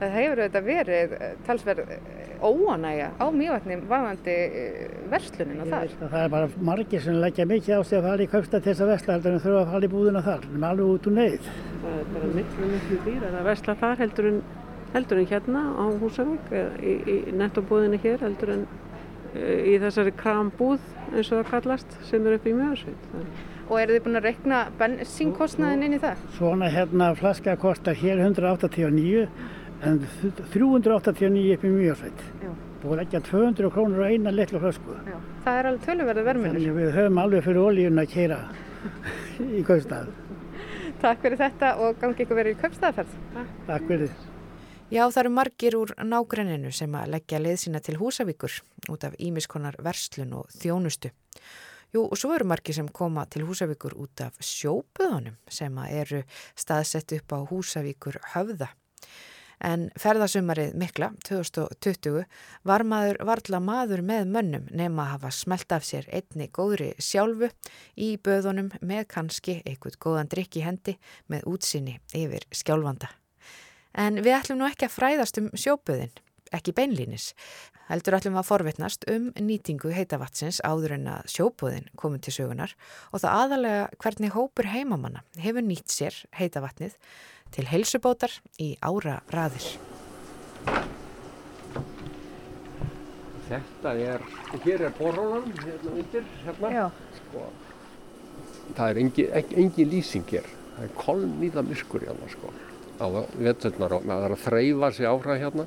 Það hefur auðvitað verið talsverð óanægja á mjögatni vafandi verslunin og þar. Það er bara margir sem leggja mikið á sig að fara í kaupstað til þess að versla heldur en þurfa að fara í búðina þar, en alveg út úr neyð. Það er bara miklu, miklu dýrar að versla þar heldur en, heldur en hérna á Húsavík, í, í nettobúðinni hér heldur en í þessari krambúð eins og það kallast sem er upp í mjögarsveit. Og eru þið búin að rekna bensínkostnaðin inn í það? Svona hérna flaska kostar hér 189 en 389 upp í mjögarsveit. Búin að leggja 200 krónur á eina litlu flösku. Já. Það er alveg tölverði verminur. Þannig við höfum alveg fyrir ólíun að keira í kaupstað. Takk fyrir þetta og gangi ykkur verið í kaupstaðaferð. Takk fyrir. Já, það eru margir úr nágrenninu sem að leggja leið sína til Húsavíkur út af ímiskonar verslun og þjónustu. Jú, og svo eru margir sem koma til Húsavíkur út af sjóbuðunum sem að eru staðsett upp á Húsavíkur höfða. En ferðasumarið mikla, 2020, var maður varla maður með mönnum nema að hafa smelt af sér einni góðri sjálfu í böðunum með kannski einhvern góðan drikk í hendi með útsinni yfir skjálfanda. En við ætlum nú ekki að fræðast um sjóböðin, ekki beinlínis. Heldur ætlum við að forvitnast um nýtingu heitavatsins áður en að sjóböðin komið til sögunar og það aðalega hvernig hópur heimamanna hefur nýtt sér heitavatnið til heilsubótar í ára raðir. Þetta er, hér er borrólan, hérna undir, hérna. Já. Sko, það er engin, engin lýsing hér, það er kolnýða myrkur hérna sko á vetturnar og maður er að þreyfa sig áfram hérna.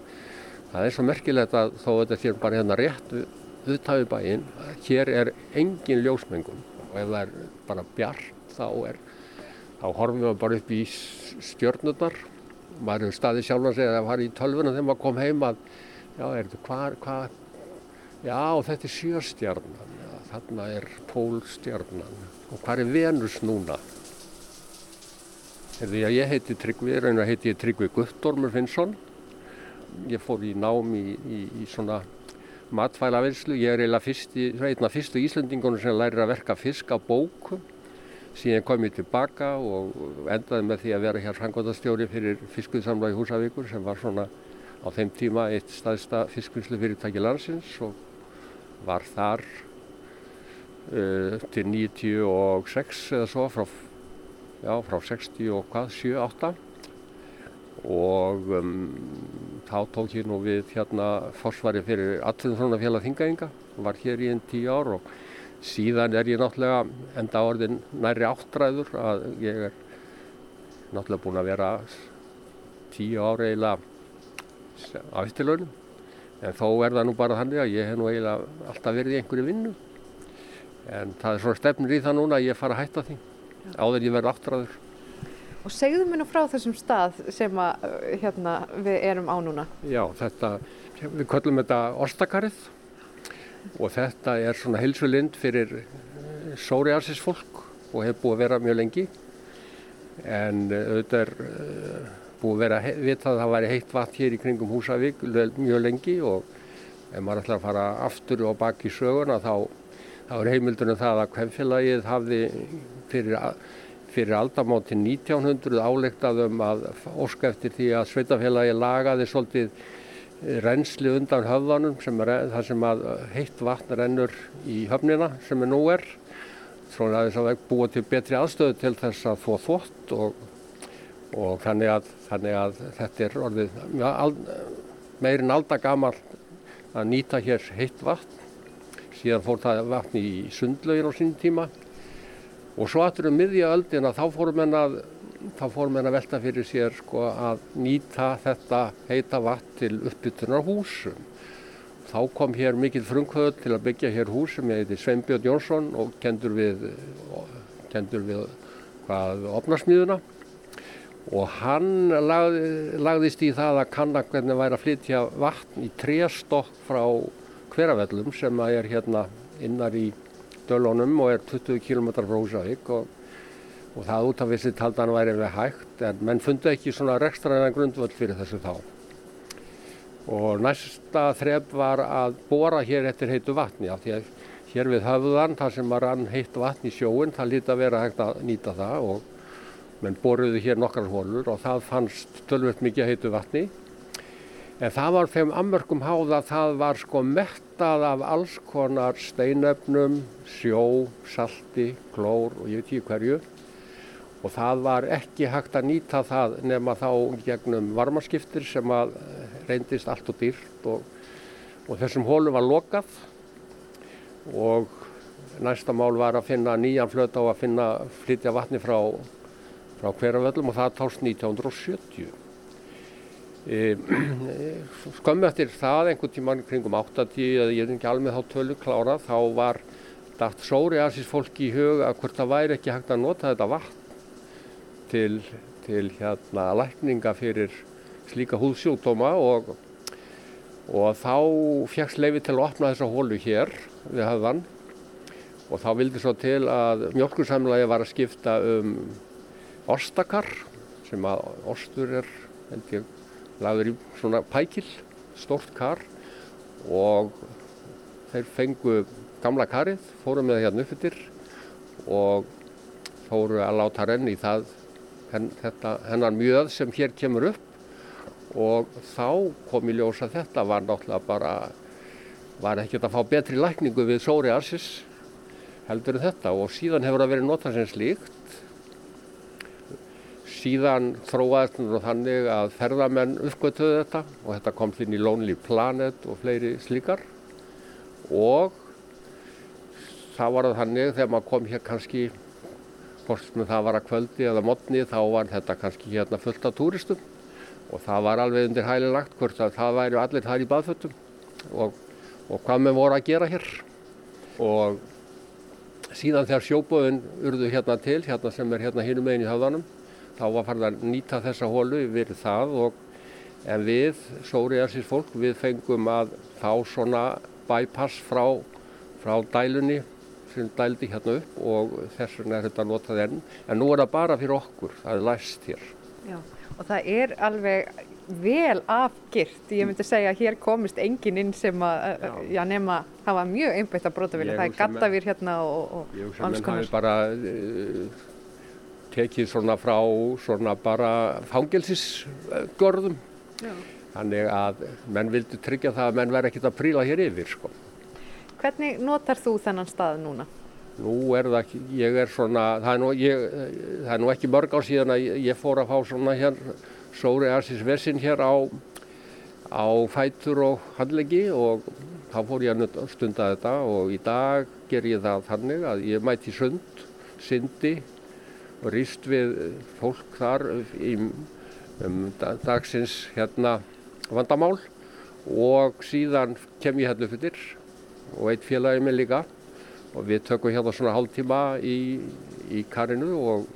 Það er svo merkilegt að þó þetta sé bara hérna rétt viðtæfi bæinn, hér er engin ljósmengun og ef það er bara bjart þá er, þá horfum við bara upp í stjörnurnar. Maður hefur staðið sjálf að segja að það var í tölvuna þegar maður kom heim að, já, er þetta hvað, hvað, já, þetta er sjöstjarnan, já, þarna er pólstjarnan og hvað er Venus núna? Því að ég heiti Tryggvi, raunar heiti ég Tryggvi Guttormur Finnsson. Ég fór í nám í, í, í svona matfælavinslu. Ég er fyrsti, einna fyrstu Íslandingunum sem lærir að verka fisk á bókum. Síðan kom ég tilbaka og endaði með því að vera hér frangotastjóri fyrir fiskuðsamlega í Húsavíkur sem var svona á þeim tíma eitt staðista fiskvinnslu fyrirtæki landsins og var þar uh, til 96 eða svo frá já, frá 60 og hvað, 7, 8 og um, þá tók ég nú við hérna forsvari fyrir Allinsvonarfélag Þingaðinga var hér í einn tíu ár og síðan er ég náttúrulega enda orðin næri áttræður að ég er náttúrulega búin að vera tíu ára eiginlega á eftirlaunum. En þó er það nú bara þannig að ég hef nú eiginlega alltaf verið í einhverju vinnu. En það er svona stefnir í það núna að ég fara að hætta því áður ég verði áttræður. Og segðu mér nú frá þessum stað sem að, hérna, við erum á núna. Já, þetta, við köllum þetta Orstakarið og þetta er svona hilsulind fyrir sóriarsis fólk og hefur búið að vera mjög lengi en auðvitað er búið að vera vitað að það væri heitt vatn hér í kringum Húsavík mjög lengi og ef maður ætlar að fara aftur og baki söguna þá, þá er heimildunum það að hvemfélagið hafði fyrir, fyrir aldamáti 1900 álegtaðum að óska eftir því að sveitafélagi lagaði svolítið reynsli undan höfðanum sem er það sem að heitt vatn rennur í höfnina sem er nú er. Svona að þess að búa til betri aðstöðu til þess að þó þvott og, og þannig, að, þannig að þetta er orðið meirinn aldagamal að nýta hér heitt vatn síðan fór það vatn í sundlaugin á sín tíma. Og svo aftur um miðja öldina þá fórum henn að henn að velta fyrir sér sko að nýta þetta heita vatn til uppbytunar húsum. Þá kom hér mikill frumkvöld til að byggja hér hús sem heiti Sveinbjörn Jónsson og kendur við, kendur við hvað, opnarsmíðuna og hann lagði, lagðist í það að kanna hvernig væri að flytja vatn í trestokk frá hveravellum sem er hérna innar í Dölunum og er 20 km frá Húsavík og, og það út af vissi taldan væri við hægt en menn fundu ekki svona rekstraðina grundvöld fyrir þessu þá. Og næsta þref var að bóra hér eftir heitu vatni af því að hér við höfðan þar sem var rann heitt vatn í sjóun það líti að vera hægt að nýta það og menn boruðu hér nokkrar hólur og það fannst tölvöld mikið heitu vatni En það var þeim ammörkum háða að það var sko mettað af alls konar steinöfnum, sjó, salti, klór og ég veit ekki hverju. Og það var ekki hægt að nýta það nema þá gegnum varmaskiptir sem að reyndist allt og dýrt og, og þessum hólum var lokað og næsta mál var að finna nýjan flöt á að finna flytja vatni frá, frá hverjavöllum og það tóst 1970. E, skömmu eftir það einhvern tíman kringum 80 eða ég er ekki alveg þá tölu klára þá var dætt sóri aðsins fólki í hug að hvort það væri ekki hægt að nota þetta vatn til, til hérna lækninga fyrir slíka húðsjókdóma og, og þá fegst leiði til að opna þessa hólu hér við höfðan og þá vildi svo til að mjölkursamlagi var að skipta um ostakar sem að ostur er held ég lagður í svona pækil, stort kar og þeir fengu gamla karið, fóru með það hérna uppfyrir og fóru að láta renni í það henn, þetta, hennar mjöð sem hér kemur upp. Og þá kom í ljós að þetta var náttúrulega bara, var ekkert að fá betri lækningu við sóri arsis heldur þetta. Og síðan hefur það verið notað sem slíkt síðan þróaðist nú þannig að ferðamenn uppgötuðu þetta og þetta kom inn í Lonely Planet og fleiri slíkar. Og það var þannig þegar maður kom hér kannski hvort með það var að kvöldi eða modni þá var þetta kannski hérna fullt af túristum. Og það var alveg undir hæli lagt hvort að það væri allir þar í baðföttum og, og hvað með voru að gera hér. Og síðan þegar sjóbóðun urðu hérna til hérna sem er hérna hinum meginn í höfðanum þá var farið að nýta þessa hólu við það og en við, sóriðarsins fólk, við fengum að fá svona bypass frá, frá dælunni sem dældi hérna upp og þess vegna er þetta notað enn. En nú er það bara fyrir okkur, það er læst hér. Já, og það er alveg vel afgirt. Ég myndi segja að hér komist engin inn sem að, já, já nema, það var mjög einbætt að brota vilja. Það er gattavýr hérna og, og alls konar. Ég sem enn hafi bara uh, tekið svona frá svona bara fangelsisgörðum þannig að menn vildi tryggja það að menn verði ekkert að príla hér yfir sko. Hvernig notar þú þennan stað núna? Nú er það ég er svona, það er nú, ég, það er nú ekki mörg ár síðan að ég fór að fá svona hér sóri aðsins vesin hér á, á fætur og handleggi og þá fór ég að stunda þetta og í dag ger ég það þannig að ég mæti sund, syndi rýst við fólk þar í, um dagsins hérna vandamál. Og síðan kem ég hérna fyrir og eitt félagið minn líka. Og við tökum hérna svona hálf tíma í, í karinu og,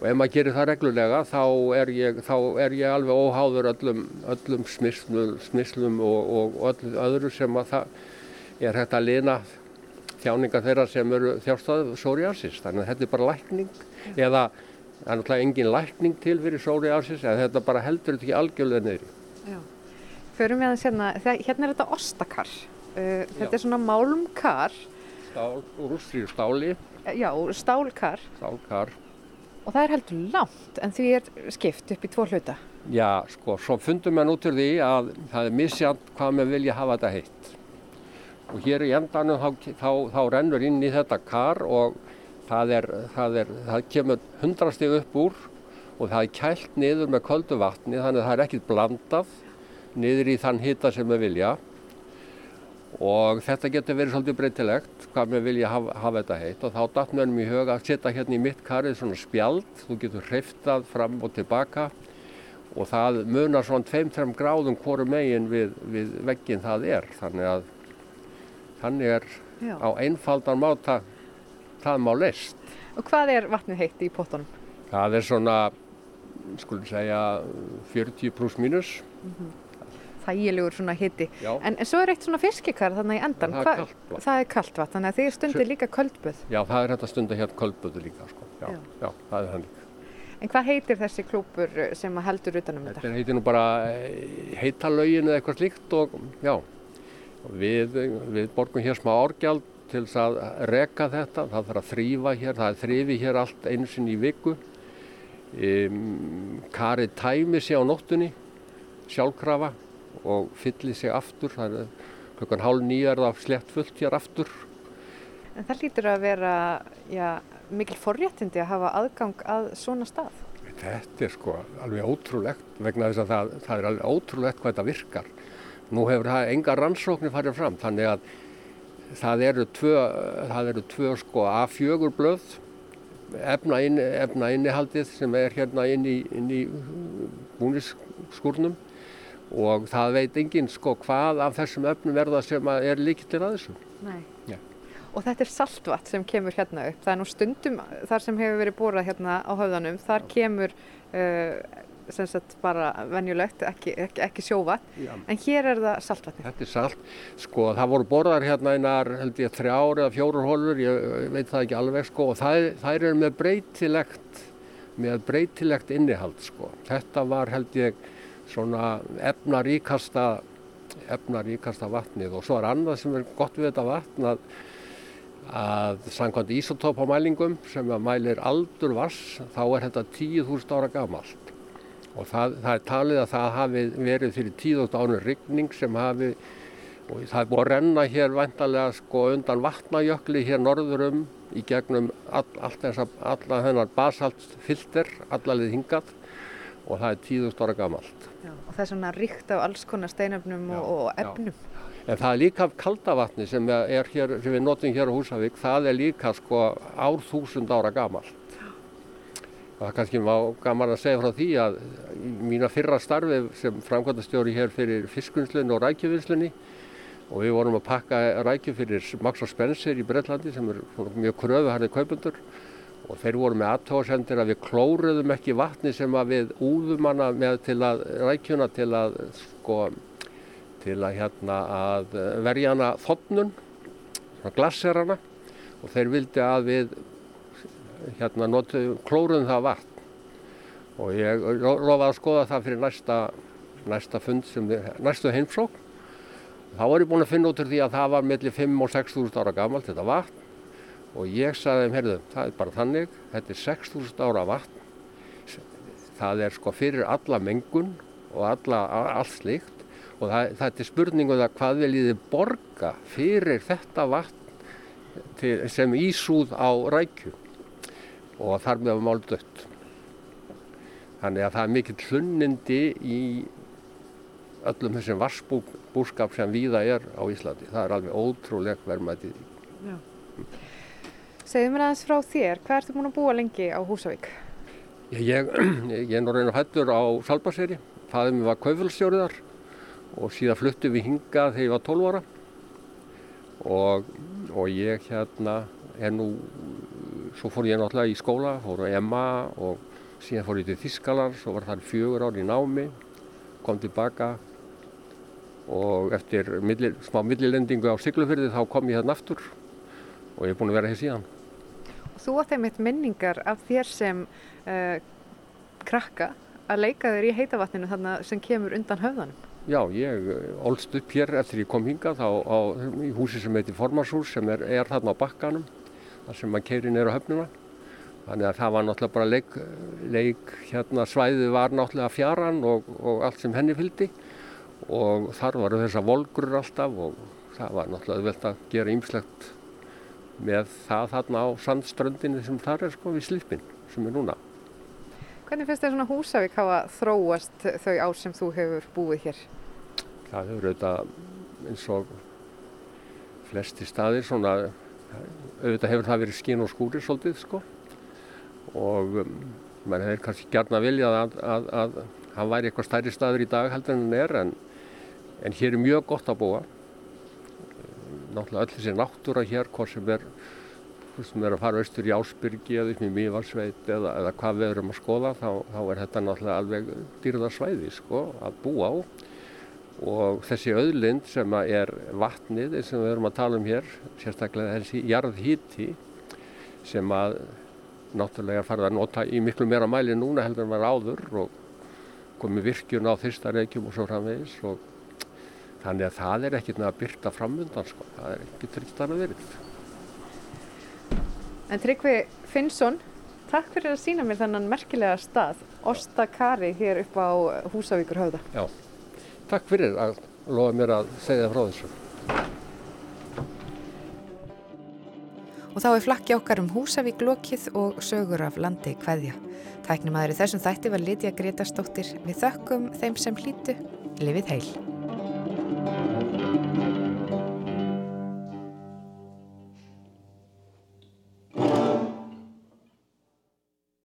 og ef maður gerir það reglulega þá er ég, þá er ég alveg óháður öllum, öllum smislum, smislum og, og öll, öðru sem að það er hægt að lina þjáninga þeirra sem eru þjárstað sóriasis þannig að þetta er bara lækning eða það er náttúrulega engin lækning til fyrir sóriasis eða þetta bara heldur þetta ekki algjörlega neyri. Já, förum við að hérna, hérna er þetta ostakar, uh, þetta Já. er svona málmkar. Stál, rústri stáli. Já, stálkar. Stálkar. Og það er heldur langt en því er skipt upp í tvo hluta. Já, sko, svo fundum við út úr því að það er misjant hvað við vilja hafa þetta heitt. Og hér í endanum þá, þá, þá rennur inn í þetta kar og það, er, það, er, það kemur hundrastig upp úr og það er kælt niður með köldu vatni þannig að það er ekkit blandað niður í þann hita sem við vilja. Og þetta getur verið svolítið breytilegt hvað við vilja hafa, hafa þetta heitt. Og þá datnum við í huga að setja hérna í mitt karið svona spjald, þú getur hreiftað fram og tilbaka. Og það munar svona 2-3 gráðum hvoru megin við, við veggin það er. Þannig að þannig er Já. á einfaldan máta það má leist. Og hvað er vatnið heitt í pottunum? Það er svona, skulum segja, 40 pluss mínus. Þægilegur svona hitti. En, en svo er eitt svona fiskikar þannig í endan. Það er Hva-. Það er kalt vatn, þannig að þið stundir líka köldböð. Já, það er þetta stunda hérna kvöldböðu líka, sko. Já, Já. já, það er þannig. En hvað heitir þessi klúpur sem heldur utanum þetta? Þetta heitir nú bara eh, heitalögin eða eitthvað slíkt og já, við, við borgum hér smá árgjald til þess að reka þetta, það þarf að þrýfa hér, það er þrýfi hér allt einu sinni í viku. Um, Karið tæmi sig á nóttunni, sjálfkrafa og fyllir sig aftur, það er klukkan hálf nýja er það slett fullt hér aftur. En það lítur að vera já, mikil forréttindi að hafa aðgang að svona stað. Þetta er sko alveg ótrúlegt vegna þess að það, það er alveg ótrúlegt hvað þetta virkar. Nú hefur það enga rannsóknir farið fram þannig að það eru tvö, það eru tvö sko A4 blöð efna, inn, efna innihaldið sem er hérna inn í, inn í búnisskúrnum og það veit enginn sko hvað af þessum efnum verða sem að er líkillir að þessu. Nei. Já. Og þetta er saltvatn sem kemur hérna upp. Það er nú stundum þar sem hefur verið borað hérna á höfðanum, þar kemur uh, sem sagt bara venjulegt, ekki, ekki, ekki sjóvatn, Já. en hér er það saltvatni. Þetta er salt. Sko það voru borðar hérna einar held ég þrjár eða fjórar holur, ég veit það ekki alveg sko og það, þær eru með breytilegt, með breytilegt innihald sko. Þetta var held ég svona efnaríkasta, efnaríkasta vatnið og svo er annað sem er gott við þetta vatn að, að samkvæmt ísotópamælingum sem að mælir aldur vass þá er þetta 10.000 ára gamalt og það, það er talið að það hafi verið fyrir 10.000 ánur rigning sem hafi og það er búið að renna hér vantarlega sko undan vatnajökli hér norðurum í gegnum all, að alla þennar basaltfilter allalið hingað og það er 10.000 ára gamalt. Já. Og það er svona ríkt af alls konar steinöfnum og, og já. efnum. En það er líka kaldavatni sem hér, sem við notum hér á Húsavík, það er líka sko árþúsund ára gamalt. Það kannski má gaman að segja frá því að mína fyrra starfi sem framkvæmdastjóri hér fyrir fiskunslunni og rækjuvinslunni og við vorum að pakka rækju fyrir Max og Spencer í Breitlandi sem er mjög kröfu harðið kaupundur og þeir voru með aðtóðsendir að við klóruðum ekki vatni sem að við úðum hana með til að rækjuna til að sko til að hérna að verja hana þotnun, svona glasserana og þeir vildi að við hérna notuðum, klóruðum það vatn. Og ég lofaði að skoða það fyrir næsta, næsta fund sem við, næstu heimsók þá var ég búinn að finna út úr því að það var mellir 5 og 6.000 ára gamalt þetta vatn. Og ég sagði þeim, heyrðu, það er bara þannig þetta er 6.000 ára vatn. Það er sko fyrir alla mengun og alla, allt slíkt. Og það, það er spurningu það hvað viljið þið borga fyrir þetta vatn til, sem ísúð á rækju og þar með var mál dött. Þannig að það er mikill hlunnindi í öllum þessum vassbúskap sem víða er á Íslandi. Það er alveg ótrúleg verðmætið. Já. Segðu mér aðeins frá þér, hvað ertu búin að búa lengi á Húsavík? Ég, ég, ég er nú reynur hættur á Salbarseri. Fæðið mér var kaufélstjóriðar og síðan fluttum við hingað þegar ég var 12 ára og, og ég hérna er nú, svo fór ég náttúrulega í skóla, fór á EMA og síðan fór ég til Þískaland, svo var það fjögur ár í námi, kom tilbaka og eftir milli, smá millilendingu á Siglufyrði þá kom ég hérna aftur og ég er búin að vera hér síðan. Þú átt einmitt minningar af þér sem uh, krakka að leika þér í heitavatninu þarna sem kemur undan höfðanum. Já, ég ólst upp hér eftir ég kom hingað á, á í húsi sem heitir Formarshús sem er, er þarna á bakkanum þar sem maður keirir neyra höfnuna. Þannig að það var náttúrulega bara leik, leik hérna svæðið var náttúrulega fjaran og, og allt sem henni fylgdi og þar varu þessar volgrur alltaf og það var náttúrulega velt að gera ýmslegt með það þarna á sandströndinni sem þar er sko við slipin sem er núna. Hvernig finnst þér svona Húsavík hafa þróast þau ár sem þú hefur búið hér? Það hefur auðvitað eins og flesti staðir svona, auðvitað hefur það verið skín og skúri svolítið sko. Og um, maður hefur kannski gert að vilja að, að, að hann væri eitthvað stærri staður í dag heldur en hann er en, en hér er mjög gott að búa. Náttúrulega öll þessi náttúra hér hvort sem er, sem er að fara austur í Ásbyrgi eða upp í Mývarsveit eða, eða hvað við erum að skoða þá, þá er þetta náttúrulega alveg dýrðarsvæði sko, að búa á og þessi auðlind sem er vatnið sem við erum að tala um hér sérstaklega þessi jarðhíti sem að náttúrulega farið að nota í miklu meira mæli núna heldur en var áður og komið virkjun á þyrsta reykjum og svo framvegis og þannig að það er ekkert að byrta framundan sko, það er ekki tryggt að verið. En Tryggvi Finnsson, takk fyrir að sína mér þennan merkilega stað, Ostakari hér upp á Húsavíkur höfða. Já, takk fyrir að lofa mér að segja frá þessu. Og þá er flakki okkar um Húsavík lokið og sögur af landi hverja. Tæknum aðri þessum þætti var Lítiða Gretastóttir. Við þökkum þeim sem hlýtu. Livið heil.